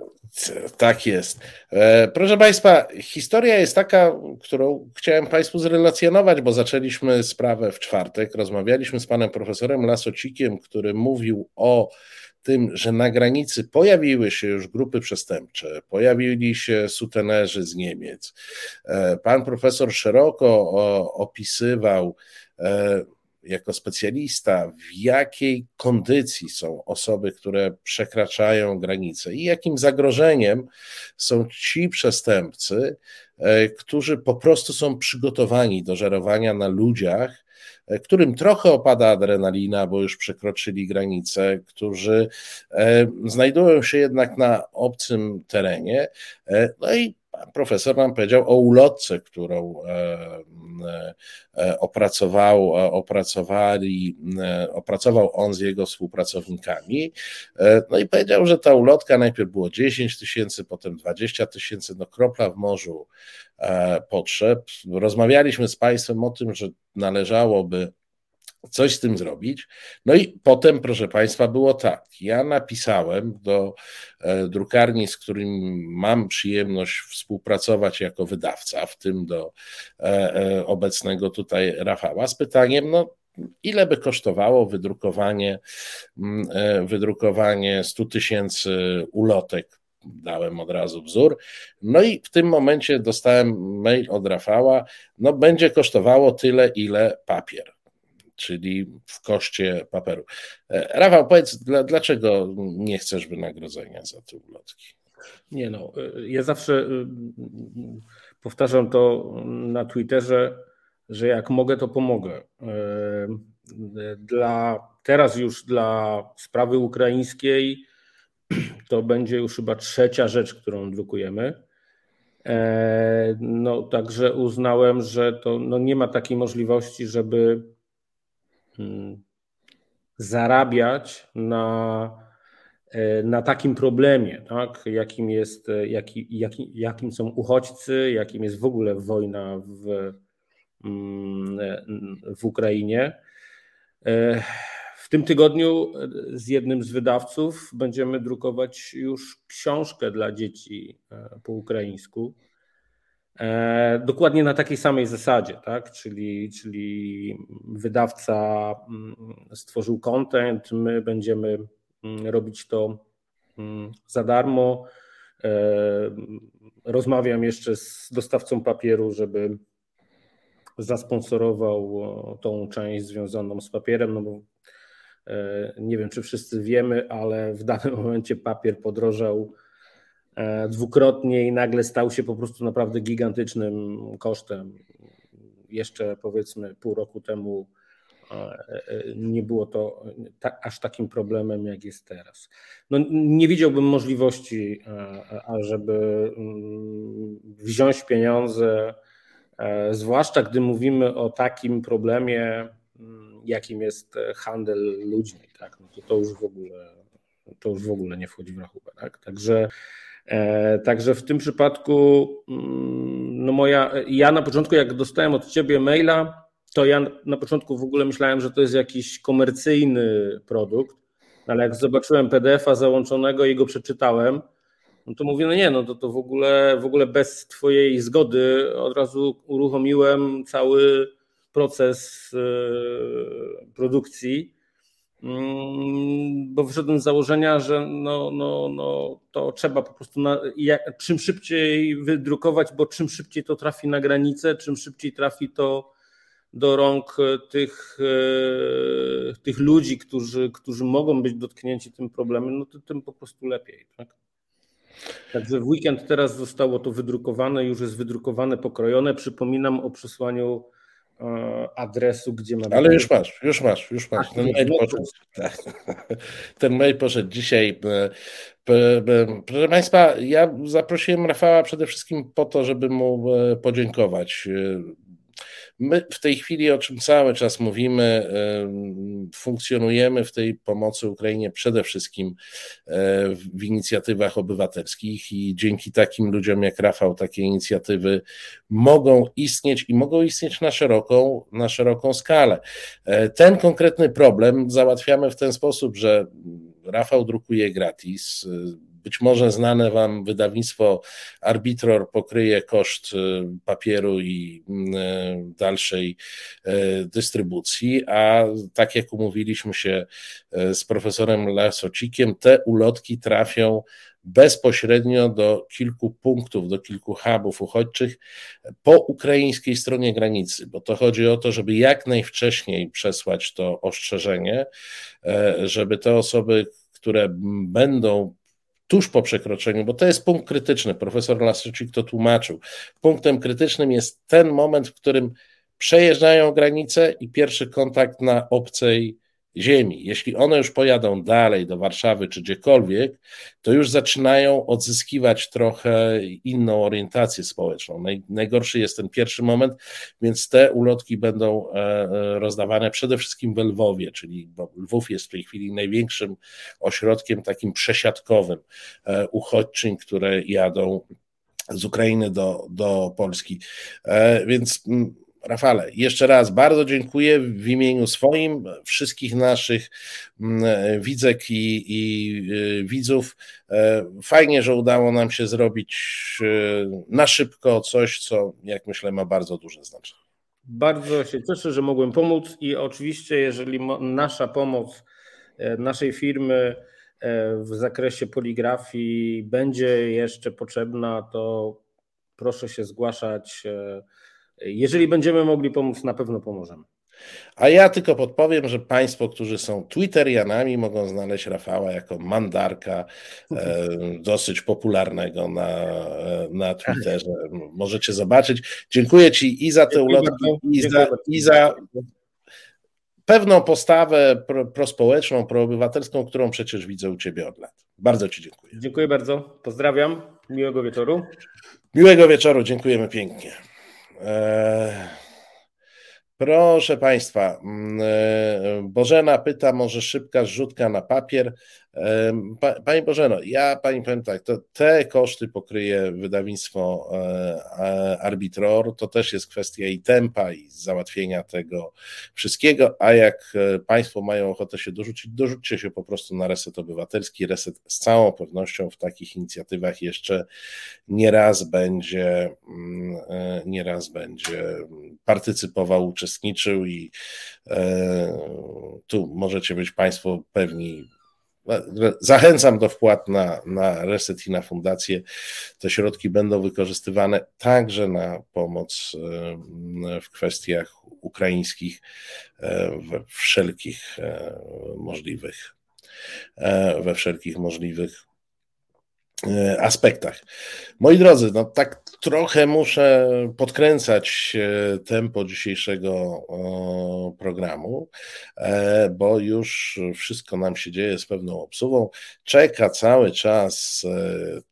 Tak jest. E, proszę Państwa, historia jest taka, którą chciałem Państwu zrelacjonować, bo zaczęliśmy sprawę w czwartek. Rozmawialiśmy z panem profesorem Lasocikiem, który mówił o tym, że na granicy pojawiły się już grupy przestępcze, pojawili się sutenerzy z Niemiec. E, pan profesor szeroko opisywał e, jako specjalista, w jakiej kondycji są osoby, które przekraczają granice i jakim zagrożeniem są ci przestępcy, e, którzy po prostu są przygotowani do żerowania na ludziach, e, którym trochę opada adrenalina, bo już przekroczyli granicę, którzy e, znajdują się jednak na obcym terenie. No i Profesor nam powiedział o ulotce, którą opracował, opracowali, opracował on z jego współpracownikami. No i powiedział, że ta ulotka najpierw było 10 tysięcy, potem 20 tysięcy, no kropla w morzu potrzeb. Rozmawialiśmy z Państwem o tym, że należałoby coś z tym zrobić. No i potem, proszę Państwa, było tak. Ja napisałem do e, drukarni, z którym mam przyjemność współpracować jako wydawca, w tym do e, e, obecnego tutaj Rafała, z pytaniem, no ile by kosztowało wydrukowanie, mm, wydrukowanie 100 tysięcy ulotek dałem od razu wzór. No i w tym momencie dostałem mail od Rafała, no będzie kosztowało tyle, ile papier czyli w koszcie papieru. E, Rafał, powiedz, dlaczego nie chcesz wynagrodzenia za te ulotki? Nie no, e, ja zawsze e, powtarzam to na Twitterze, że jak mogę, to pomogę. Dla, teraz już dla sprawy ukraińskiej to będzie już chyba trzecia rzecz, którą drukujemy. No, także uznałem, że to no, nie ma takiej możliwości, żeby zarabiać na, e, na takim problemie, tak? jakim, jest, e, jaki, jaki, jakim są uchodźcy, jakim jest w ogóle wojna w, mm, e, w Ukrainie. W tym tygodniu z jednym z wydawców będziemy drukować już książkę dla dzieci po ukraińsku. E, dokładnie na takiej samej zasadzie, tak? czyli, czyli wydawca mm, stworzył content, my będziemy mm, robić to mm, za darmo. E, rozmawiam jeszcze z dostawcą papieru, żeby zasponsorował tą część związaną z papierem, no bo e, nie wiem, czy wszyscy wiemy, ale w danym momencie papier podrożał E, dwukrotnie i nagle stał się po prostu naprawdę gigantycznym kosztem. Jeszcze powiedzmy pół roku temu e, e, nie było to aż takim problemem, jak jest teraz. No, nie widziałbym możliwości, ażeby mm, wziąć pieniądze, zwłaszcza gdy mówimy o takim problemie, mm, jakim jest handel ludźmi. Tak? No to, to, już w ogóle, to już w ogóle nie wchodzi w rachubę. Tak? Także E, także w tym przypadku, mm, no moja, ja na początku, jak dostałem od ciebie maila, to ja na początku w ogóle myślałem, że to jest jakiś komercyjny produkt, ale jak zobaczyłem PDF-a załączonego i go przeczytałem, no to mówię, no nie, no to, to w, ogóle, w ogóle bez Twojej zgody od razu uruchomiłem cały proces e, produkcji bo wyszedłem z założenia, że no, no, no, to trzeba po prostu na, jak, czym szybciej wydrukować, bo czym szybciej to trafi na granicę, czym szybciej trafi to do rąk tych, e, tych ludzi, którzy, którzy mogą być dotknięci tym problemem, no to tym po prostu lepiej. Tak? Także w weekend teraz zostało to wydrukowane, już jest wydrukowane, pokrojone. Przypominam o przesłaniu E, adresu, gdzie mamy. Ale już masz, już masz, już masz. Ten mail poszedł, tak. Ten mail poszedł dzisiaj. E, proszę Państwa, ja zaprosiłem Rafała przede wszystkim po to, żeby mu e, podziękować. My w tej chwili, o czym cały czas mówimy, funkcjonujemy w tej pomocy Ukrainie przede wszystkim w inicjatywach obywatelskich i dzięki takim ludziom jak Rafał takie inicjatywy mogą istnieć i mogą istnieć na szeroką, na szeroką skalę. E, ten konkretny problem załatwiamy w ten sposób, że Rafał drukuje gratis być może znane Wam wydawnictwo Arbitror pokryje koszt y, papieru i y, dalszej y, dystrybucji, a tak jak umówiliśmy się z profesorem Lasocikiem, te ulotki trafią bezpośrednio do kilku punktów, do kilku hubów uchodźczych po ukraińskiej stronie granicy, bo to chodzi o to, żeby jak najwcześniej przesłać to ostrzeżenie, żeby te osoby, które będą tuż po przekroczeniu, bo to jest punkt krytyczny, profesor Lasyczyk to tłumaczył. Punktem krytycznym jest ten moment, w którym przejeżdżają granicę i pierwszy kontakt na obcej ziemi. Jeśli one już pojadą dalej do Warszawy czy gdziekolwiek, to już zaczynają odzyskiwać trochę inną orientację społeczną. najgorszy jest ten pierwszy moment, więc te ulotki będą e, e, rozdawane przede wszystkim w Lwowie, czyli Lwów jest w tej chwili największym ośrodkiem takim przesiadkowym e, uchodźczyń, które jadą z Ukrainy do, do Polski. Więc Rafale, jeszcze raz bardzo dziękuję w imieniu swoim, wszystkich naszych mm, widzek i, i y, widzów. E, fajnie, że udało nam się zrobić y, na szybko coś, co jak myślę ma bardzo duże znaczenie. Bardzo się cieszę, że mogłem pomóc i oczywiście, jeżeli nasza pomoc e, naszej firmy e, w zakresie poligrafii będzie jeszcze potrzebna, to proszę się zgłaszać. Jeżeli będziemy mogli pomóc, na pewno pomożemy. A ja tylko podpowiem, że Państwo, którzy są Twitterianami, mogą znaleźć Rafała jako mandarka e, dosyć popularnego na, e, na Twitterze. Możecie zobaczyć. Dziękuję Ci i za te ulotki, i za, i za pewną postawę pro, prospołeczną, proobywatelską, którą przecież widzę u Ciebie od lat. Bardzo Ci dziękuję. Dziękuję bardzo. Pozdrawiam. Miłego wieczoru. Miłego wieczoru. Dziękujemy pięknie. E, proszę Państwa, mm, e, Bożena pyta, może szybka zrzutka na papier. Pani Bożeno, ja Pani powiem tak, to te koszty pokryje wydawnictwo e, Arbitror, to też jest kwestia i tempa, i załatwienia tego wszystkiego, a jak e, Państwo mają ochotę się dorzucić, dorzućcie się po prostu na Reset Obywatelski. Reset z całą pewnością w takich inicjatywach jeszcze nieraz będzie, mm, e, nieraz będzie partycypował, uczestniczył i tu możecie być Państwo pewni Zachęcam do wpłat na, na Reset i na fundację. Te środki będą wykorzystywane także na pomoc e, w kwestiach ukraińskich e, we wszelkich e, możliwych we wszelkich możliwych E, aspektach. Moi drodzy, no tak trochę muszę podkręcać e, tempo dzisiejszego programu, e, bo już wszystko nam się dzieje z pewną obsługą. Czeka cały czas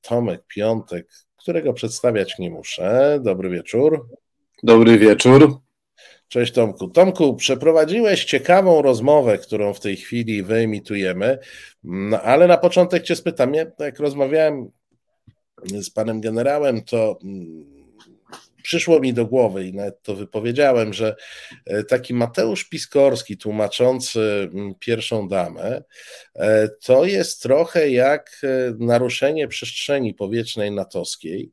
Tomek Piątek, którego przedstawiać nie muszę. Dobry wieczór. Dobry wieczór. Cześć Tomku. Tomku, przeprowadziłeś ciekawą rozmowę, którą w tej chwili wyemitujemy, no, ale na początek Cię spytam, ja, jak rozmawiałem z panem generałem, to mm, przyszło mi do głowy i nawet to wypowiedziałem, że e, taki Mateusz Piskorski tłumaczący mm, pierwszą damę, e, to jest trochę jak e, naruszenie przestrzeni powietrznej natowskiej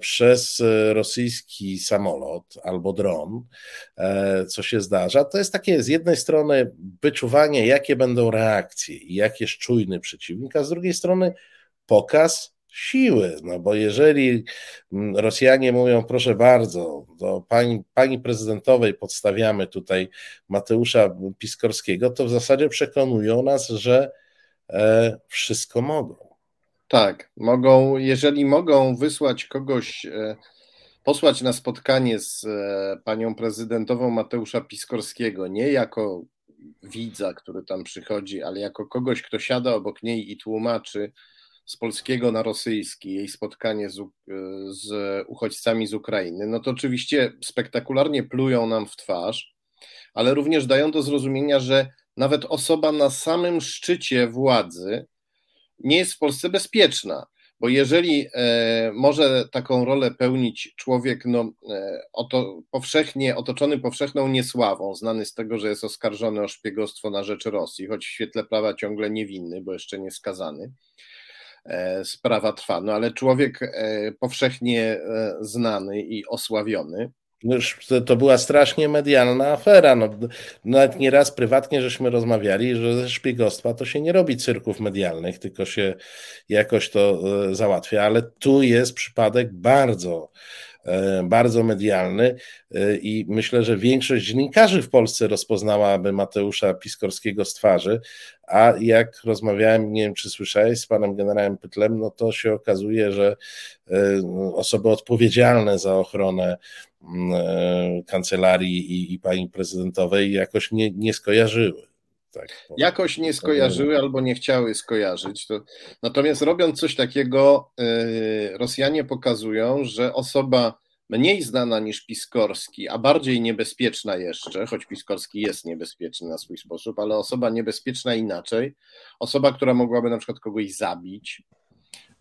przez rosyjski samolot albo dron, co się zdarza. To jest takie z jednej strony wyczuwanie, jakie będą reakcje i jak jest czujny przeciwnik, a z drugiej strony pokaz siły, no bo jeżeli mm, Rosjanie mówią, proszę bardzo, do pani, pani prezydentowej podstawiamy tutaj Mateusza Piskorskiego, to w zasadzie przekonują nas, że e, wszystko mogą. Tak, mogą, jeżeli mogą wysłać kogoś, e, posłać na spotkanie z e, panią prezydentową Mateusza Piskorskiego, nie jako widza, który tam przychodzi, ale jako kogoś, kto siada obok niej i tłumaczy, z polskiego na rosyjski, jej spotkanie z, z uchodźcami z Ukrainy, no to oczywiście spektakularnie plują nam w twarz, ale również dają do zrozumienia, że nawet osoba na samym szczycie władzy nie jest w Polsce bezpieczna. Bo jeżeli e, może taką rolę pełnić człowiek no, e, oto, powszechnie, otoczony powszechną niesławą, znany z tego, że jest oskarżony o szpiegostwo na rzecz Rosji, choć w świetle prawa ciągle niewinny, bo jeszcze nie skazany, sprawa trwa. No ale człowiek e, powszechnie e, znany i osławiony. Już to była strasznie medialna afera. No, nawet nieraz prywatnie żeśmy rozmawiali, że ze szpiegostwa to się nie robi cyrków medialnych, tylko się jakoś to załatwia, ale tu jest przypadek bardzo E, bardzo medialny e, i myślę, że większość dziennikarzy w Polsce rozpoznałaby Mateusza Piskorskiego z twarzy, a jak rozmawiałem, nie wiem czy słyszałeś z panem generałem Pytlem, no to się okazuje, że e, osoby odpowiedzialne za ochronę kancelarii i, i pani prezydentowej jakoś nie, nie skojarzyły. Tak. Jakoś nie skojarzyły albo nie chciały skojarzyć. To... Natomiast robiąc coś takiego, yy, Rosjanie pokazują, że osoba mniej znana niż Piskorski, a bardziej niebezpieczna jeszcze, choć Piskorski jest niebezpieczny na swój sposób, ale osoba niebezpieczna inaczej, osoba, która mogłaby na przykład kogoś zabić,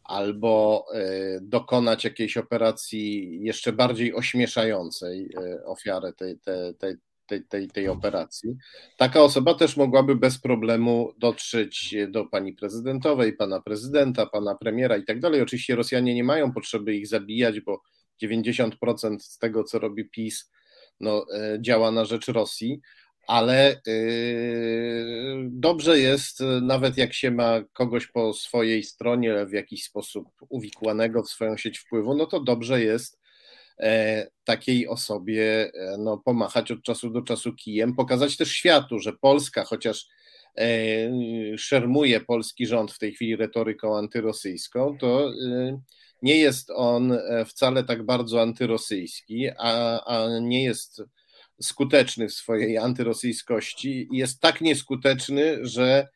albo yy, dokonać jakiejś operacji jeszcze bardziej ośmieszającej yy, ofiarę tej, tej, tej, tej, tej, tej operacji. Taka osoba też mogłaby bez problemu dotrzeć do pani prezydentowej, pana prezydenta, pana premiera i tak dalej. Oczywiście Rosjanie nie mają potrzeby ich zabijać, bo 90% z tego, co robi PiS, no, e, działa na rzecz Rosji, ale yy, dobrze jest, nawet jak się ma kogoś po swojej stronie w jakiś sposób uwikłanego w swoją sieć wpływu, no to dobrze jest E, takiej osobie e, no, pomachać od czasu do czasu kijem, pokazać też światu, że Polska, chociaż e, szermuje polski rząd w tej chwili retoryką antyrosyjską, to nie jest on wcale tak bardzo antyrosyjski, a, a nie jest skuteczny w swojej antyrosyjskości jest tak nieskuteczny, że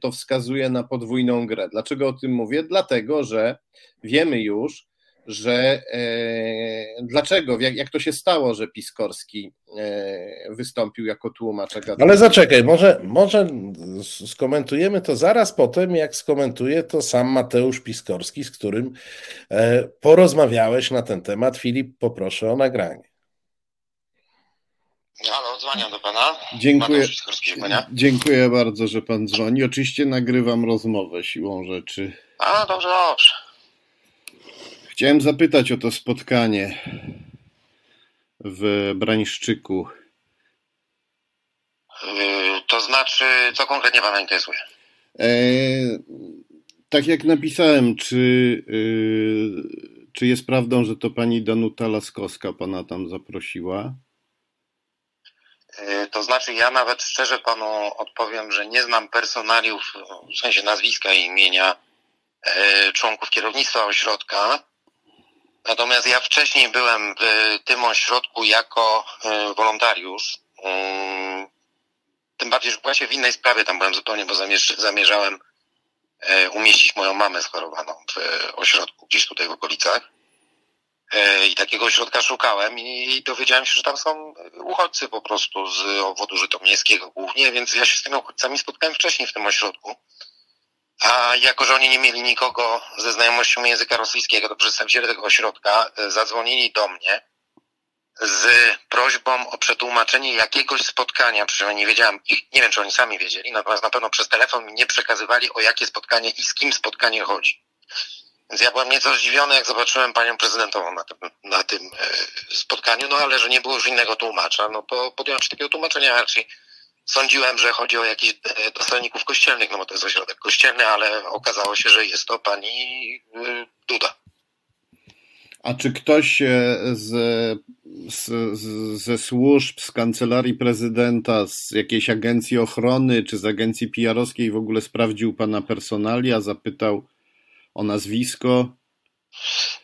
to wskazuje na podwójną grę. Dlaczego o tym mówię? Dlatego, że wiemy już, że e, dlaczego, jak, jak to się stało, że Piskorski e, wystąpił jako tłumacz. Ale zaczekaj, może, może skomentujemy to zaraz potem, jak skomentuje to sam Mateusz Piskorski, z którym e, porozmawiałeś na ten temat. Filip, poproszę o nagranie. Halo, dzwonię do pana. Dziękuję. Dziękuję bardzo, że pan dzwoni. Oczywiście nagrywam rozmowę siłą rzeczy. A, dobrze, dobrze. Chciałem zapytać o to spotkanie w Brańszczyku. Yy, to znaczy, co konkretnie Pana interesuje? E, tak jak napisałem, czy, yy, czy jest prawdą, że to pani Danuta Laskowska pana tam zaprosiła? Yy, to znaczy, ja nawet szczerze panu odpowiem, że nie znam personaliów, w sensie nazwiska i imienia yy, członków kierownictwa ośrodka. Natomiast ja wcześniej byłem w tym ośrodku jako e, wolontariusz. Mm, tym bardziej, że właśnie w innej sprawie tam byłem zupełnie, bo zamierzałem e, umieścić moją mamę schorowaną w ośrodku gdzieś tutaj w okolicach. E, I takiego ośrodka szukałem i dowiedziałem się, że tam są uchodźcy po prostu z obwodu żytomierskiego głównie, więc ja się z tymi uchodźcami spotkałem wcześniej w tym ośrodku. A jako, że oni nie mieli nikogo ze znajomością języka rosyjskiego, to przedstawiciele tego ośrodka e, zadzwonili do mnie z prośbą o przetłumaczenie jakiegoś spotkania, przynajmniej nie wiedziałem, nie wiem czy oni sami wiedzieli, natomiast na pewno przez telefon mi nie przekazywali o jakie spotkanie i z kim spotkanie chodzi. Więc ja byłem nieco zdziwiony, jak zobaczyłem panią prezydentową na tym, na tym e, spotkaniu, no ale że nie było już innego tłumacza, no to podjąłem się takiego tłumaczenia, raczej Sądziłem, że chodzi o jakichś e, dostojników kościelnych, no bo to jest ośrodek kościelny, ale okazało się, że jest to pani y, Duda. A czy ktoś z, z, ze służb, z kancelarii prezydenta, z jakiejś agencji ochrony, czy z agencji PR-owskiej w ogóle sprawdził pana personalia, zapytał o nazwisko?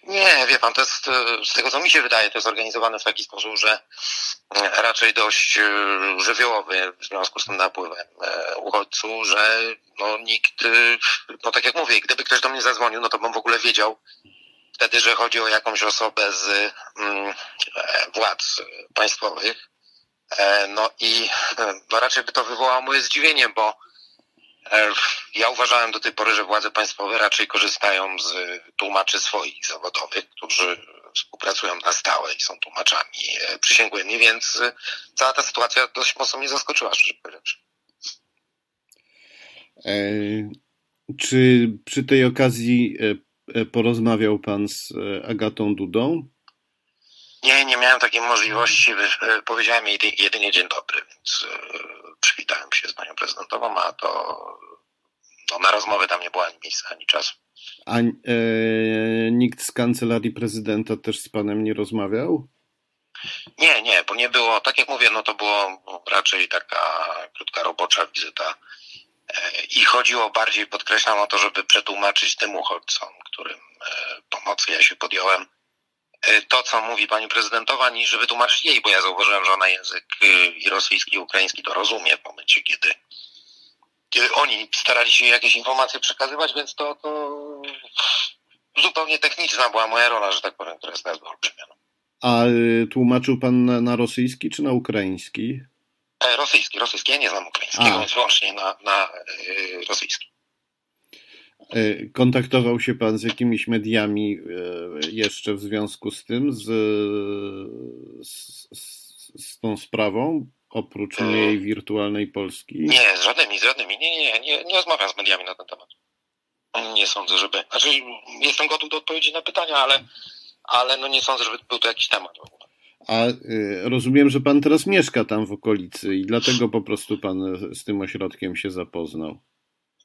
Nie, wie pan, to jest, e, z tego co mi się wydaje, to jest organizowane w taki sposób, że e, raczej dość e, żywiołowy w związku z tym napływem uchodźców, że no nikt, no tak jak mówię, gdyby ktoś do mnie zadzwonił, no to bym w ogóle wiedział wtedy, że chodzi o jakąś osobę z mm, władz państwowych. No i no raczej by to wywołało moje zdziwienie, bo E, ja uważałem do tej pory, że władze państwowe raczej korzystają z tłumaczy swoich zawodowych, którzy współpracują na stałe i są tłumaczami e, przysięgłymi, więc e, cała ta sytuacja dość mocno mnie zaskoczyła, szczerze powiedziawszy. Czy przy tej okazji porozmawiał pan z Agatą Dudą? Nie, nie miałem takiej możliwości. Powiedziałem jej jedynie dzień dobry, więc przywitałem się z panią prezydentową, a to no, na rozmowę tam nie było ani miejsca, ani czasu. A e, nikt z kancelarii prezydenta też z panem nie rozmawiał? Nie, nie, bo nie było, tak jak mówię, no to było raczej taka krótka robocza wizyta e, i chodziło bardziej, podkreślam o to, żeby przetłumaczyć tym uchodźcom, którym e, pomocy ja się podjąłem, E, to, co mówi pani prezydentowa, niż wytłumaczyć jej, bo ja zauważyłem, że ona język i rosyjski, i ukraiński to rozumie w momencie, kiedy oni starali się jakieś informacje przekazywać, więc to, to zupełnie techniczna była moja rola, że tak powiem, która jest bardzo olbrzymia. A y, tłumaczył pan na, na rosyjski czy na ukraiński? E, rosyjski, rosyjski. Ja nie znam ukraińskiego, więc wyłącznie na, na y, rosyjski. E, kontaktował się pan z jakimiś mediami jeszcze w związku z tym, z, z, z tą sprawą, oprócz mojej wirtualnej Polski? Nie, z żadnymi, z żadnymi. Nie, nie, nie, nie rozmawiam z mediami na ten temat. Nie sądzę, żeby. Znaczy, jestem gotów do odpowiedzi na pytania, ale, ale no nie sądzę, żeby był to jakiś temat. A y, rozumiem, że pan teraz mieszka tam w okolicy i dlatego po prostu pan z tym ośrodkiem się zapoznał.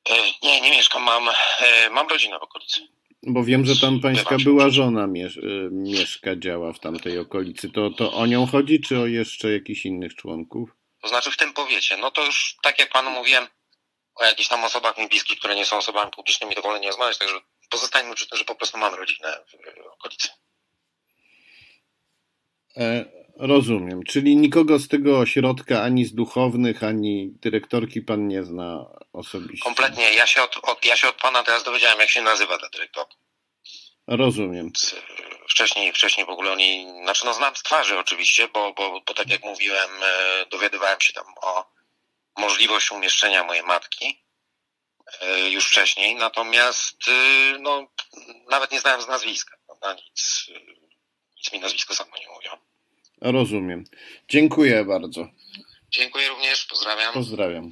E, nie, nie mieszkam, mam, e, mam rodzinę w okolicy. Bo wiem, że tam pańska była żona miesz y, mieszka, działa w tamtej okolicy. To, to o nią chodzi, czy o jeszcze jakichś innych członków? To znaczy w tym powiecie. No to już tak jak panu mówiłem, o jakichś tam osobach mi bliskich, które nie są osobami publicznymi, to wolę nie rozmawiać, także pozostańmy przy tym, że po prostu mam rodzinę w okolicy. E, rozumiem. Czyli nikogo z tego ośrodka, ani z duchownych, ani dyrektorki pan nie zna osobiście? Kompletnie. Ja się od, od, ja się od pana teraz dowiedziałem, jak się nazywa ta dyrektorka. Rozumiem. Wcześniej, wcześniej w ogóle oni, znaczy no znam z twarzy oczywiście, bo, bo, bo tak jak mówiłem, e, dowiadywałem się tam o możliwość umieszczenia mojej matki e, już wcześniej, natomiast e, no, nawet nie znałem z nazwiska, prawda? Nic, nic mi nazwisko samo nie mówią. Rozumiem. Dziękuję bardzo. Dziękuję również, pozdrawiam. Pozdrawiam.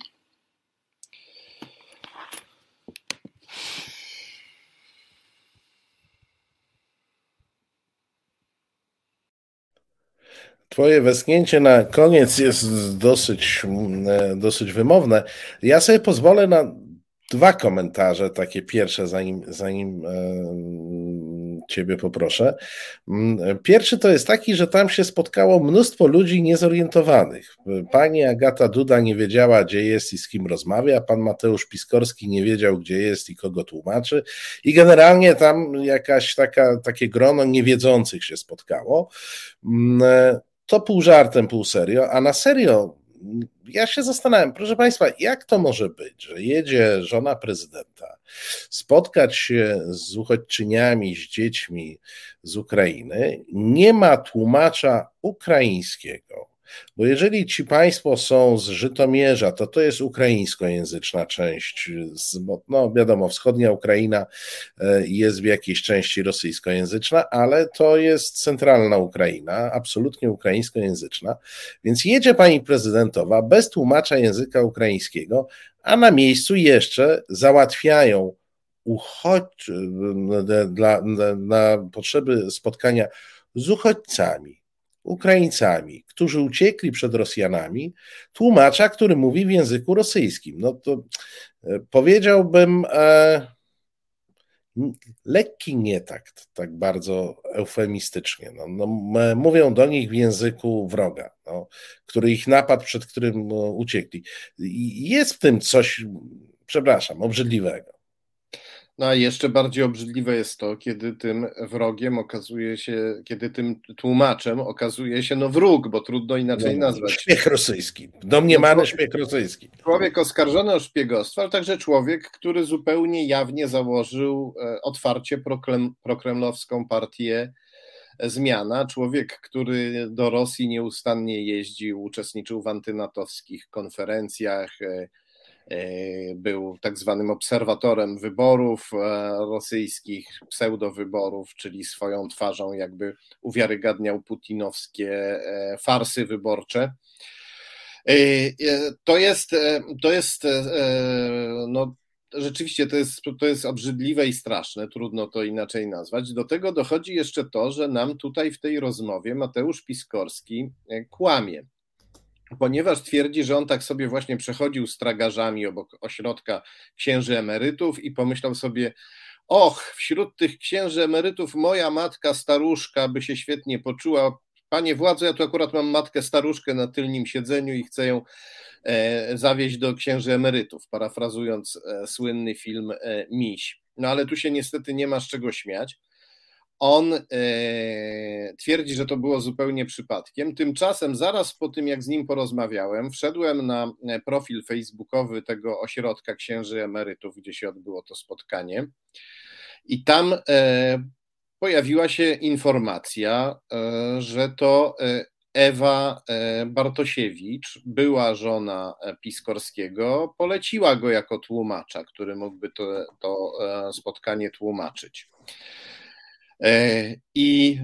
Twoje westchnięcie na koniec jest dosyć, mm, dosyć wymowne. Ja sobie pozwolę na dwa komentarze, takie pierwsze, zanim, zanim Ciebie poproszę. Mm, pierwszy to jest taki, że tam się spotkało mnóstwo ludzi niezorientowanych. Pani Agata Duda nie wiedziała, gdzie jest i z kim rozmawia, pan Mateusz Piskorski nie wiedział, gdzie jest i kogo tłumaczy, i generalnie tam jakaś taka, takie grono niewiedzących się spotkało. Mm, to pół żartem, pół serio, a na serio ja się zastanawiam, proszę Państwa, jak to może być, że jedzie żona prezydenta spotkać się z uchodźczyniami, z dziećmi z Ukrainy, nie ma tłumacza ukraińskiego, bo jeżeli ci Państwo są z Żytomierza, to to jest ukraińskojęzyczna część, no wiadomo, wschodnia Ukraina e, jest w jakiejś części rosyjskojęzyczna, ale to jest centralna Ukraina, absolutnie ukraińskojęzyczna, więc jedzie Pani prezydentowa bez tłumacza języka ukraińskiego, a na miejscu jeszcze załatwiają uchodź, dla, na potrzeby spotkania z uchodźcami, Ukraińcami, którzy uciekli przed Rosjanami, tłumacza, który mówi w języku rosyjskim. No to e, powiedziałbym e, lekki nietakt, tak bardzo eufemistycznie. No, no, mówią do nich w języku wroga, no, który ich napadł, przed którym no, uciekli. Jest w tym coś, przepraszam, obrzydliwego. No a jeszcze bardziej obrzydliwe jest to, kiedy tym wrogiem okazuje się, kiedy tym tłumaczem okazuje się no wróg, bo trudno inaczej no, nazwać. Szpieg rosyjski, domniemany no, szpieg rosyjski. Człowiek oskarżony o szpiegostwo, ale także człowiek, który zupełnie jawnie założył e, otwarcie prokremlowską partię Zmiana, człowiek, który do Rosji nieustannie jeździł, uczestniczył w antynatowskich konferencjach, E, był tak zwanym obserwatorem wyborów e, rosyjskich, pseudowyborów, czyli swoją twarzą jakby uwiarygadniał putinowskie e, farsy wyborcze. To jest, to jest no, rzeczywiście to jest, to jest obrzydliwe i straszne, trudno to inaczej nazwać. Do tego dochodzi jeszcze to, że nam tutaj w tej rozmowie Mateusz Piskorski kłamie ponieważ twierdzi, że on tak sobie właśnie przechodził z tragarzami obok ośrodka księży emerytów i pomyślał sobie, och, wśród tych księży emerytów moja matka staruszka by się świetnie poczuła. Panie władzo, ja tu akurat mam matkę staruszkę na tylnym siedzeniu i chcę ją e, zawieźć do księży emerytów, parafrazując e, słynny film e, Miś. No ale tu się niestety nie ma z czego śmiać. On e, twierdzi, że to było zupełnie przypadkiem. Tymczasem, zaraz po tym, jak z nim porozmawiałem, wszedłem na profil facebookowy tego ośrodka księży emerytów, gdzie się odbyło to spotkanie. I tam pojawiła się informacja, że to Ewa e, Bartosiewicz, była żona e, Piskorskiego, poleciła go jako tłumacza, który mógłby to, to e, spotkanie tłumaczyć. I,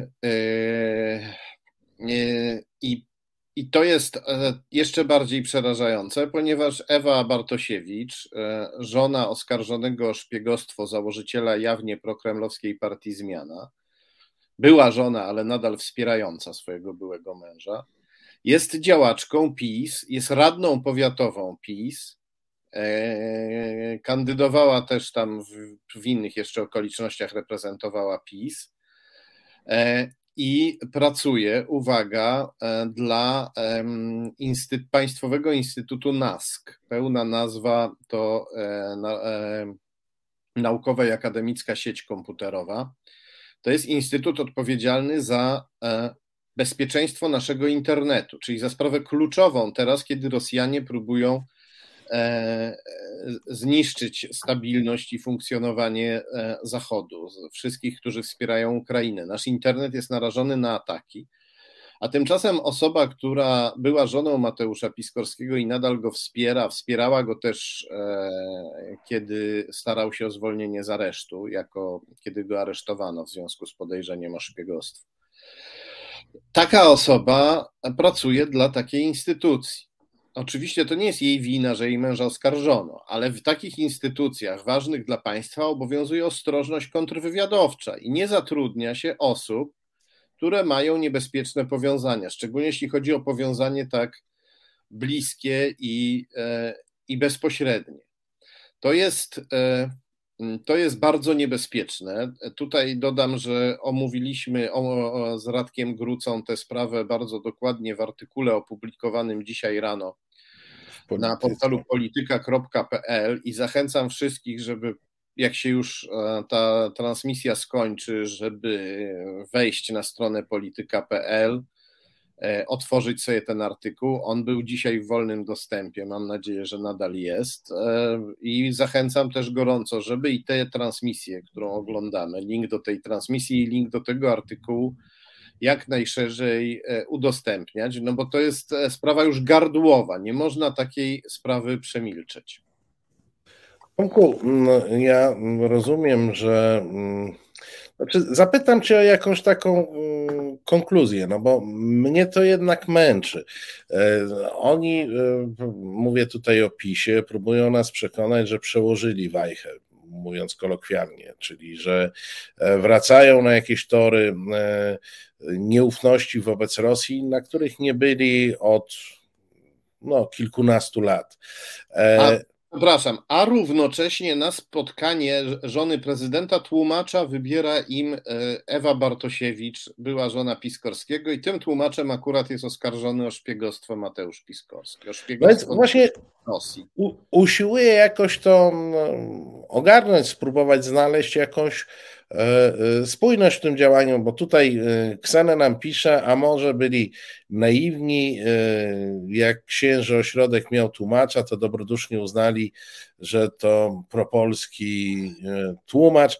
i, I to jest jeszcze bardziej przerażające, ponieważ Ewa Bartosiewicz, żona oskarżonego o szpiegostwo założyciela jawnie prokremlowskiej partii Zmiana, była żona, ale nadal wspierająca swojego byłego męża. Jest działaczką PiS, jest radną powiatową PiS. E, kandydowała też tam w, w innych jeszcze okolicznościach, reprezentowała PiS. E, I pracuje, uwaga, e, dla Instyt Państwowego Instytutu NASK. Pełna nazwa to Naukowa i Akademicka Sieć Komputerowa to jest instytut odpowiedzialny za bezpieczeństwo naszego internetu, czyli za sprawę kluczową teraz, kiedy Rosjanie próbują zniszczyć stabilność i funkcjonowanie e, Zachodu, wszystkich, którzy wspierają Ukrainę. Nasz internet jest narażony na ataki. A tymczasem osoba, która była żoną Mateusza Piskorskiego i nadal go wspiera, wspierała go też, e, kiedy starał się o zwolnienie z aresztu, jako kiedy go aresztowano w związku z podejrzeniem o szpiegostwo. Taka osoba pracuje dla takiej instytucji. Oczywiście to nie jest jej wina, że jej męża oskarżono, ale w takich instytucjach ważnych dla państwa obowiązuje ostrożność kontrwywiadowcza i nie zatrudnia się osób, które mają niebezpieczne powiązania, szczególnie jeśli chodzi o powiązanie tak bliskie i, e, i bezpośrednie. To jest, e, to jest bardzo niebezpieczne. Tutaj dodam, że omówiliśmy o, z Radkiem Grucą tę sprawę bardzo dokładnie w artykule opublikowanym dzisiaj rano na portalu polityka.pl i zachęcam wszystkich, żeby jak się już e, ta transmisja skończy, żeby wejść na stronę polityka.pl, otworzyć sobie ten artykuł. On był dzisiaj w wolnym dostępie, mam nadzieję, że nadal jest. E, I zachęcam też gorąco, żeby i tę transmisję, którą oglądamy, link do tej transmisji i link do tego artykułu, jak najszerzej udostępniać, no bo to jest sprawa już gardłowa. Nie można takiej sprawy przemilczeć. Tomku, mm, ja rozumiem, że. Znaczy zapytam Cię o jakąś taką mm, konkluzję, no bo mnie to jednak męczy. E, oni, e, mówię tutaj o PiSie, próbują nas przekonać, że przełożyli wajchę, mówiąc kolokwialnie, czyli że e, wracają na jakieś tory nieufności wobec Rosji, na których nie byli od no, kilkunastu lat. A Przepraszam, a równocześnie na spotkanie żony prezydenta tłumacza wybiera im e, Ewa Bartosiewicz, była żona Piskorskiego i tym tłumaczem akurat jest oskarżony o szpiegostwo Mateusz Piskorski. O szpiegostwo właśnie Rosji. Usiłuje jakoś to no, ogarnąć, spróbować znaleźć jakąś spójność w tym działaniu, bo tutaj e, Ksena nam pisze, a może byli naiwni, jak księży ośrodek miał tłumacza, to dobrodusznie uznali, że to propolski tłumacz.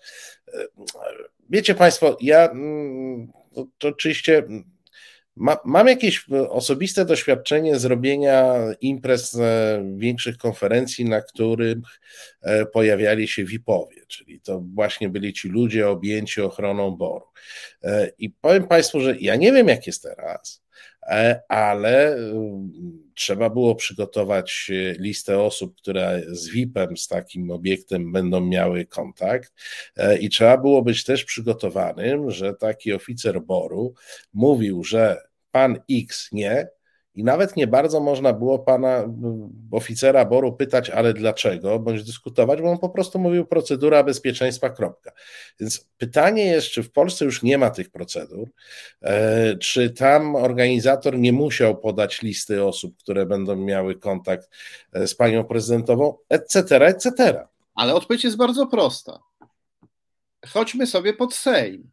Wiecie Państwo, ja mm, to oczywiście ma, mam jakieś osobiste doświadczenie zrobienia imprez, e, większych konferencji, na których e, pojawiali się VIP-owie, czyli to właśnie byli ci ludzie objęci ochroną boru. E, I powiem Państwu, że ja nie wiem, jak jest teraz, ale trzeba było przygotować listę osób, które z VIP-em, z takim obiektem będą miały kontakt i trzeba było być też przygotowanym, że taki oficer boru mówił, że pan X nie, i nawet nie bardzo można było pana mm, oficera boru pytać, ale dlaczego, bądź dyskutować, bo on po prostu mówił procedura bezpieczeństwa, kropka. Więc pytanie jest, czy w Polsce już nie ma tych procedur, e, czy tam organizator nie musiał podać listy osób, które będą miały kontakt e, z panią prezydentową, etc., etc. Ale odpowiedź jest bardzo prosta. Chodźmy sobie pod Sejm.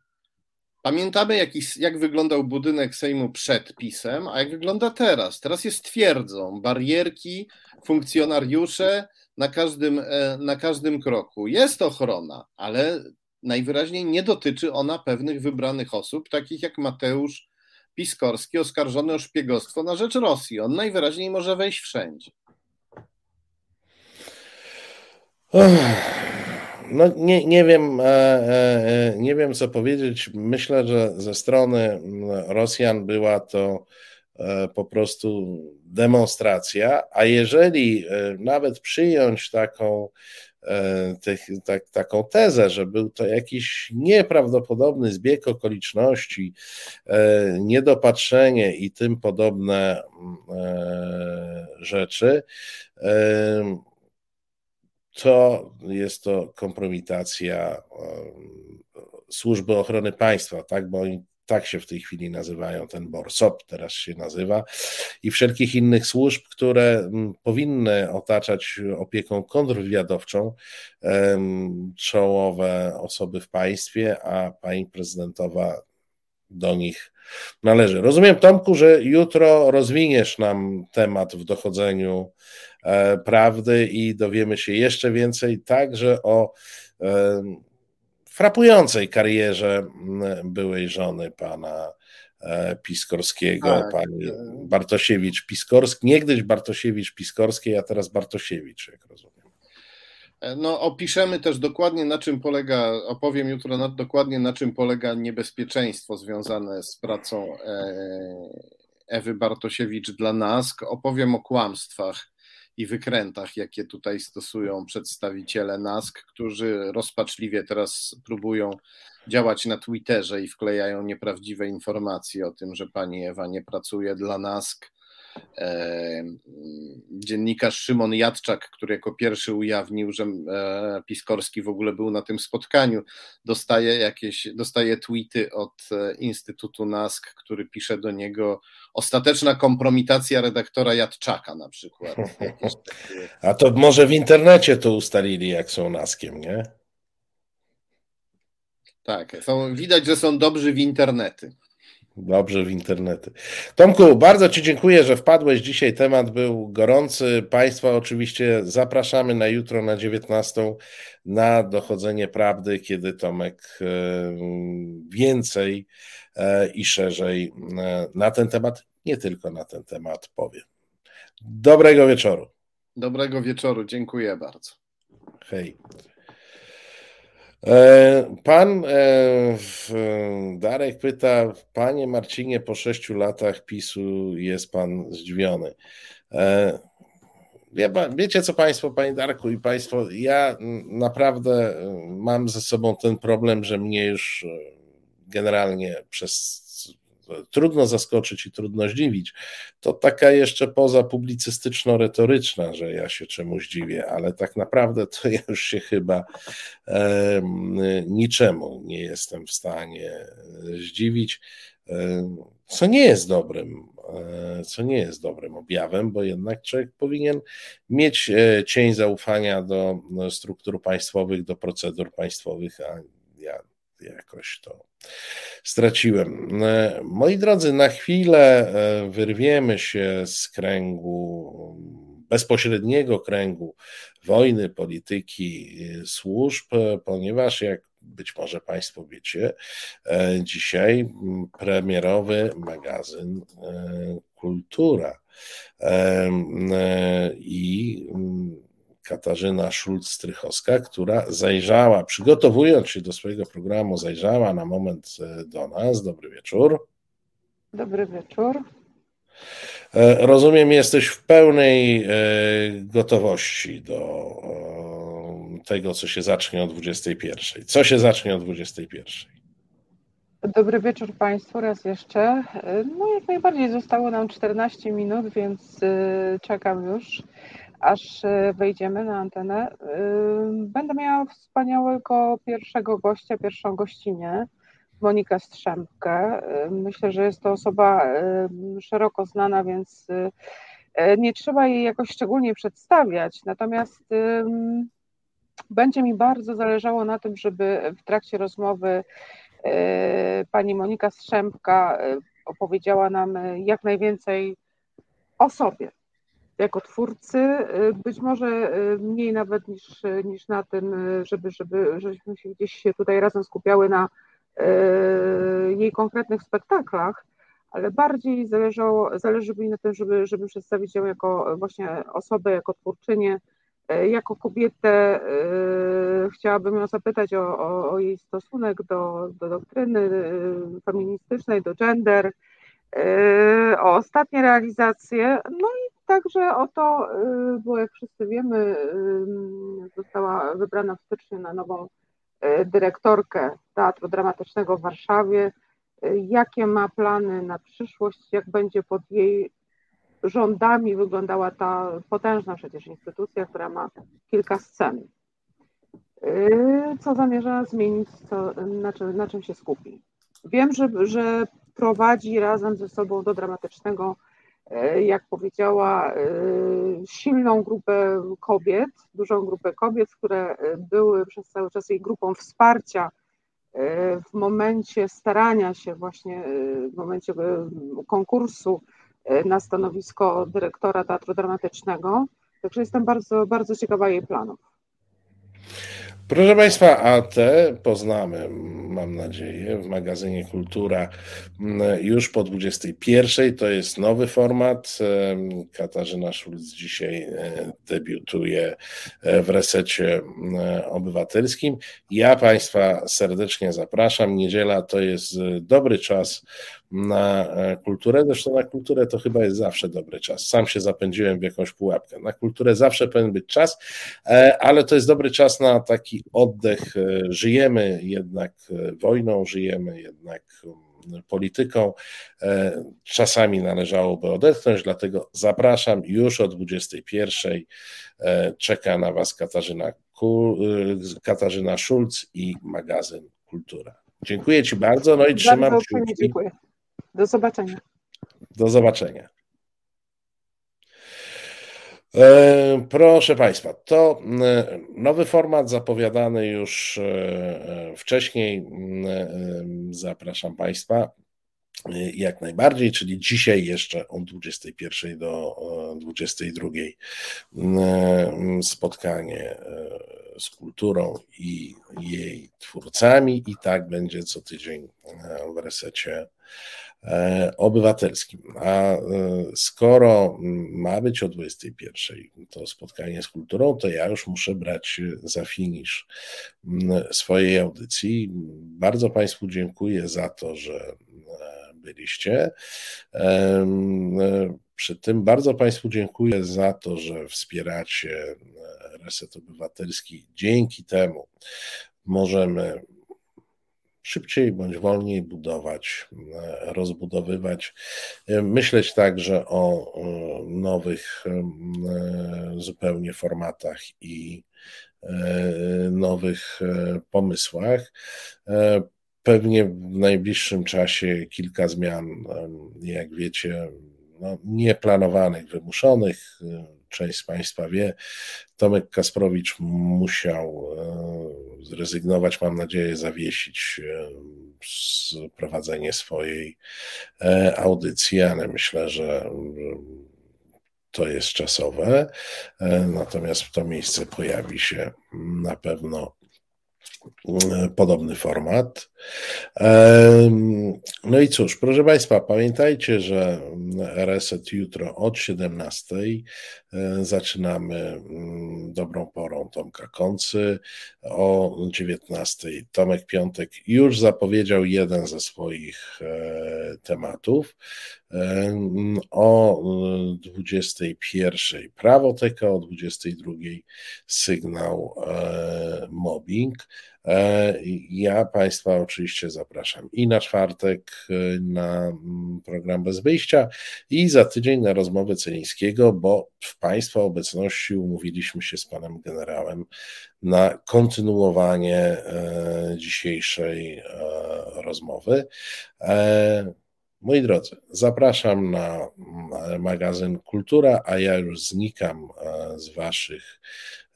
Pamiętamy, jak, jak wyglądał budynek Sejmu przed pisem, a jak wygląda teraz. Teraz jest twierdzą, barierki, funkcjonariusze na każdym, e, na każdym kroku. Jest ochrona, ale najwyraźniej nie dotyczy ona pewnych wybranych osób, takich jak Mateusz Piskorski, oskarżony o szpiegostwo na rzecz Rosji. On najwyraźniej może wejść wszędzie. No nie, nie wiem, e, e, nie wiem co powiedzieć. Myślę, że ze strony Rosjan była to e, po prostu demonstracja, a jeżeli nawet przyjąć taką, tak, taką tezę, że był to jakiś nieprawdopodobny zbieg okoliczności, niedopatrzenie i tym podobne rzeczy, to jest to kompromitacja służby ochrony państwa, tak, bo oni tak się w tej chwili nazywają, ten BORSOP teraz się nazywa, i wszelkich innych służb, które powinny otaczać opieką kontrwywiadowczą czołowe osoby w państwie, a pani prezydentowa do nich należy. Rozumiem, Tomku, że jutro rozwiniesz nam temat w dochodzeniu prawdy i dowiemy się jeszcze więcej także o e, frapującej karierze byłej żony pana e, Piskorskiego, tak. pani Bartosiewicz-Piskorski, niegdyś Bartosiewicz-Piskorskiej, a teraz Bartosiewicz, jak rozumiem. No, opiszemy też dokładnie, na czym polega, opowiem jutro na, dokładnie, na czym polega niebezpieczeństwo związane z pracą e, Ewy Bartosiewicz dla NASK. Opowiem o kłamstwach i wykrętach, jakie tutaj stosują przedstawiciele NASK, którzy rozpaczliwie teraz próbują działać na Twitterze i wklejają nieprawdziwe informacje o tym, że pani Ewa nie pracuje dla NASK dziennikarz Szymon Jadczak, który jako pierwszy ujawnił, że e, Piskorski w ogóle był na tym spotkaniu, dostaje jakieś, dostaje tweety od e, Instytutu NASK, który pisze do niego ostateczna kompromitacja redaktora Jadczaka na przykład. A to może w internecie to ustalili, jak są NASKiem, nie? Tak, są, widać, że są dobrzy w internety. Dobrze w internety. Tomku, bardzo Ci dziękuję, że wpadłeś. Dzisiaj temat był gorący. Państwa oczywiście zapraszamy na jutro na 19 na dochodzenie prawdy, kiedy Tomek e, więcej e, i szerzej e, na ten temat, nie tylko na ten temat powie. Dobrego wieczoru. Dobrego wieczoru, dziękuję bardzo. Hej. E, pan e, Darek pyta, panie Marcinie, po sześciu latach PiSu jest pan zdziwiony. E, wiecie co Państwo, Panie Darku i Państwo, ja naprawdę mam ze sobą ten problem, że mnie już generalnie przez trudno zaskoczyć i trudno zdziwić. To taka jeszcze poza publicystyczno-retoryczna, że ja się czemuś dziwię, ale tak naprawdę to ja już się chyba e, niczemu nie jestem w stanie zdziwić, e, co nie jest dobrym, e, co nie jest dobrym objawem, bo jednak człowiek powinien mieć e, cień zaufania do struktur państwowych, do procedur państwowych, a jakoś to straciłem. E, moi drodzy, na chwilę e, wyrwiemy się z kręgu, bezpośredniego kręgu wojny, polityki, e, służb, ponieważ jak być może Państwo wiecie, dzisiaj premierowy magazyn Kultura. I Katarzyna Szulc-Strychowska, która zajrzała, przygotowując się do swojego programu, zajrzała na moment e, do nas. Dobry wieczór. Dobry wieczór. E, rozumiem, jesteś w pełnej e, gotowości do tego, co się zacznie o 21. Co się zacznie o 21? Dobry wieczór Państwu raz jeszcze. No jak najbardziej zostało nam 14 minut, więc czekam już aż e, wejdziemy na antenę. E, będę miała wspaniałego pierwszego gościa, pierwszą gościnę, Monikę Strzępkę. E, myślę, że jest to osoba szeroko znana, więc nie trzeba jej jakoś szczególnie przedstawiać. Natomiast będzie mi bardzo zależało na tym, żeby w trakcie rozmowy Pani Monika Strzępka opowiedziała nam jak najwięcej o sobie, jako twórcy, być może mniej nawet niż, niż na tym, żeby, żeby, żebyśmy się gdzieś tutaj razem skupiały na jej konkretnych spektaklach, ale bardziej zależało, zależy mi na tym, żeby, żeby przedstawić ją jako właśnie osobę, jako twórczynię, jako kobietę. Chciałabym ją zapytać o, o, o jej stosunek do, do doktryny feministycznej, do gender, o ostatnie realizacje, no i także o to, bo jak wszyscy wiemy, została wybrana w styczniu na nową dyrektorkę Teatru Dramatycznego w Warszawie jakie ma plany na przyszłość, jak będzie pod jej rządami wyglądała ta potężna przecież instytucja, która ma kilka scen. Co zamierza zmienić, co, na, czym, na czym się skupi? Wiem, że, że prowadzi razem ze sobą do dramatycznego, jak powiedziała, yy, silną grupę kobiet, dużą grupę kobiet, które były przez cały czas jej grupą wsparcia w momencie starania się właśnie, w momencie e, konkursu e, na stanowisko dyrektora Teatru Dramatycznego. Także jestem bardzo, bardzo ciekawa jej planów. Proszę Państwa, a te poznamy, mam nadzieję, w magazynie Kultura mm, już po 21. To jest nowy format. Katarzyna Szulc dzisiaj e, debiutuje e, w resecie mm, obywatelskim. Ja Państwa serdecznie zapraszam. Niedziela to jest dobry czas na e, kulturę. Zresztą na kulturę to chyba jest zawsze dobry czas. Sam się zapędziłem w jakąś pułapkę. Na kulturę zawsze powinien być czas, e, ale to jest dobry czas na taki oddech. E, żyjemy jednak wojną, żyjemy jednak mm, polityką. Czasami należałoby odetchnąć, dlatego zapraszam już o 21. Czeka na Was Katarzyna, Katarzyna Szulc i magazyn Kultura. Dziękuję Ci bardzo, no i trzymam bardzo kciuki. Dziękuję. Do zobaczenia. Do zobaczenia. E, proszę Państwa, to e, nowy format zapowiadany już e, wcześniej. Zapraszam Państwa jak najbardziej, czyli dzisiaj jeszcze od 21 do 22 spotkanie z kulturą i jej twórcami i tak będzie co tydzień w resecie obywatelskim. A e, skoro ma być o 21 to spotkanie z kulturą, to ja już muszę brać za finisz swojej audycji. Bardzo Państwu dziękuję za to, że e, byliście. Przy tym bardzo Państwu dziękuję za to, że wspieracie Reset Obywatelski. Dzięki temu możemy szybciej bądź wolniej budować, e, rozbudowywać, e, myśleć także o e, nowych zupełnie formatach i nowych pomysłach. Pewnie w najbliższym czasie kilka zmian, jak wiecie, no, nieplanowanych, wymuszonych. Część z Państwa wie, Tomek Kasprowicz musiał e, zrezygnować, mam nadzieję, zawiesić e, prowadzenie swojej e, audycji, ale myślę, że to jest czasowe. Natomiast w to miejsce pojawi się na pewno podobny format. No i cóż, proszę Państwa, pamiętajcie, że reset jutro od 17 zaczynamy mm, dobrą porą Tomka Koncy. O 19 Tomek Piątek już zapowiedział jeden ze swoich e, tematów. O 21 prawoteka, o 22 sygnał e, mobbing. E, ja Państwa oczywiście zapraszam i na czwartek e, na mm, program Bez Wyjścia i za tydzień na rozmowę Celińskiego, bo w Państwa obecności umówiliśmy się z Panem Generałem na kontynuowanie dzisiejszej rozmowy. Moi drodzy, zapraszam na magazyn Kultura, a ja już znikam e, z Waszych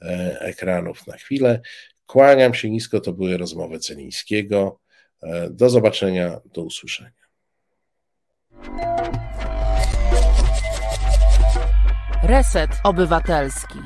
e, ekranów na chwilę. Kłaniam się nisko, to były rozmowy Celińskiego. E, do zobaczenia, do usłyszenia. Reset Obywatelski.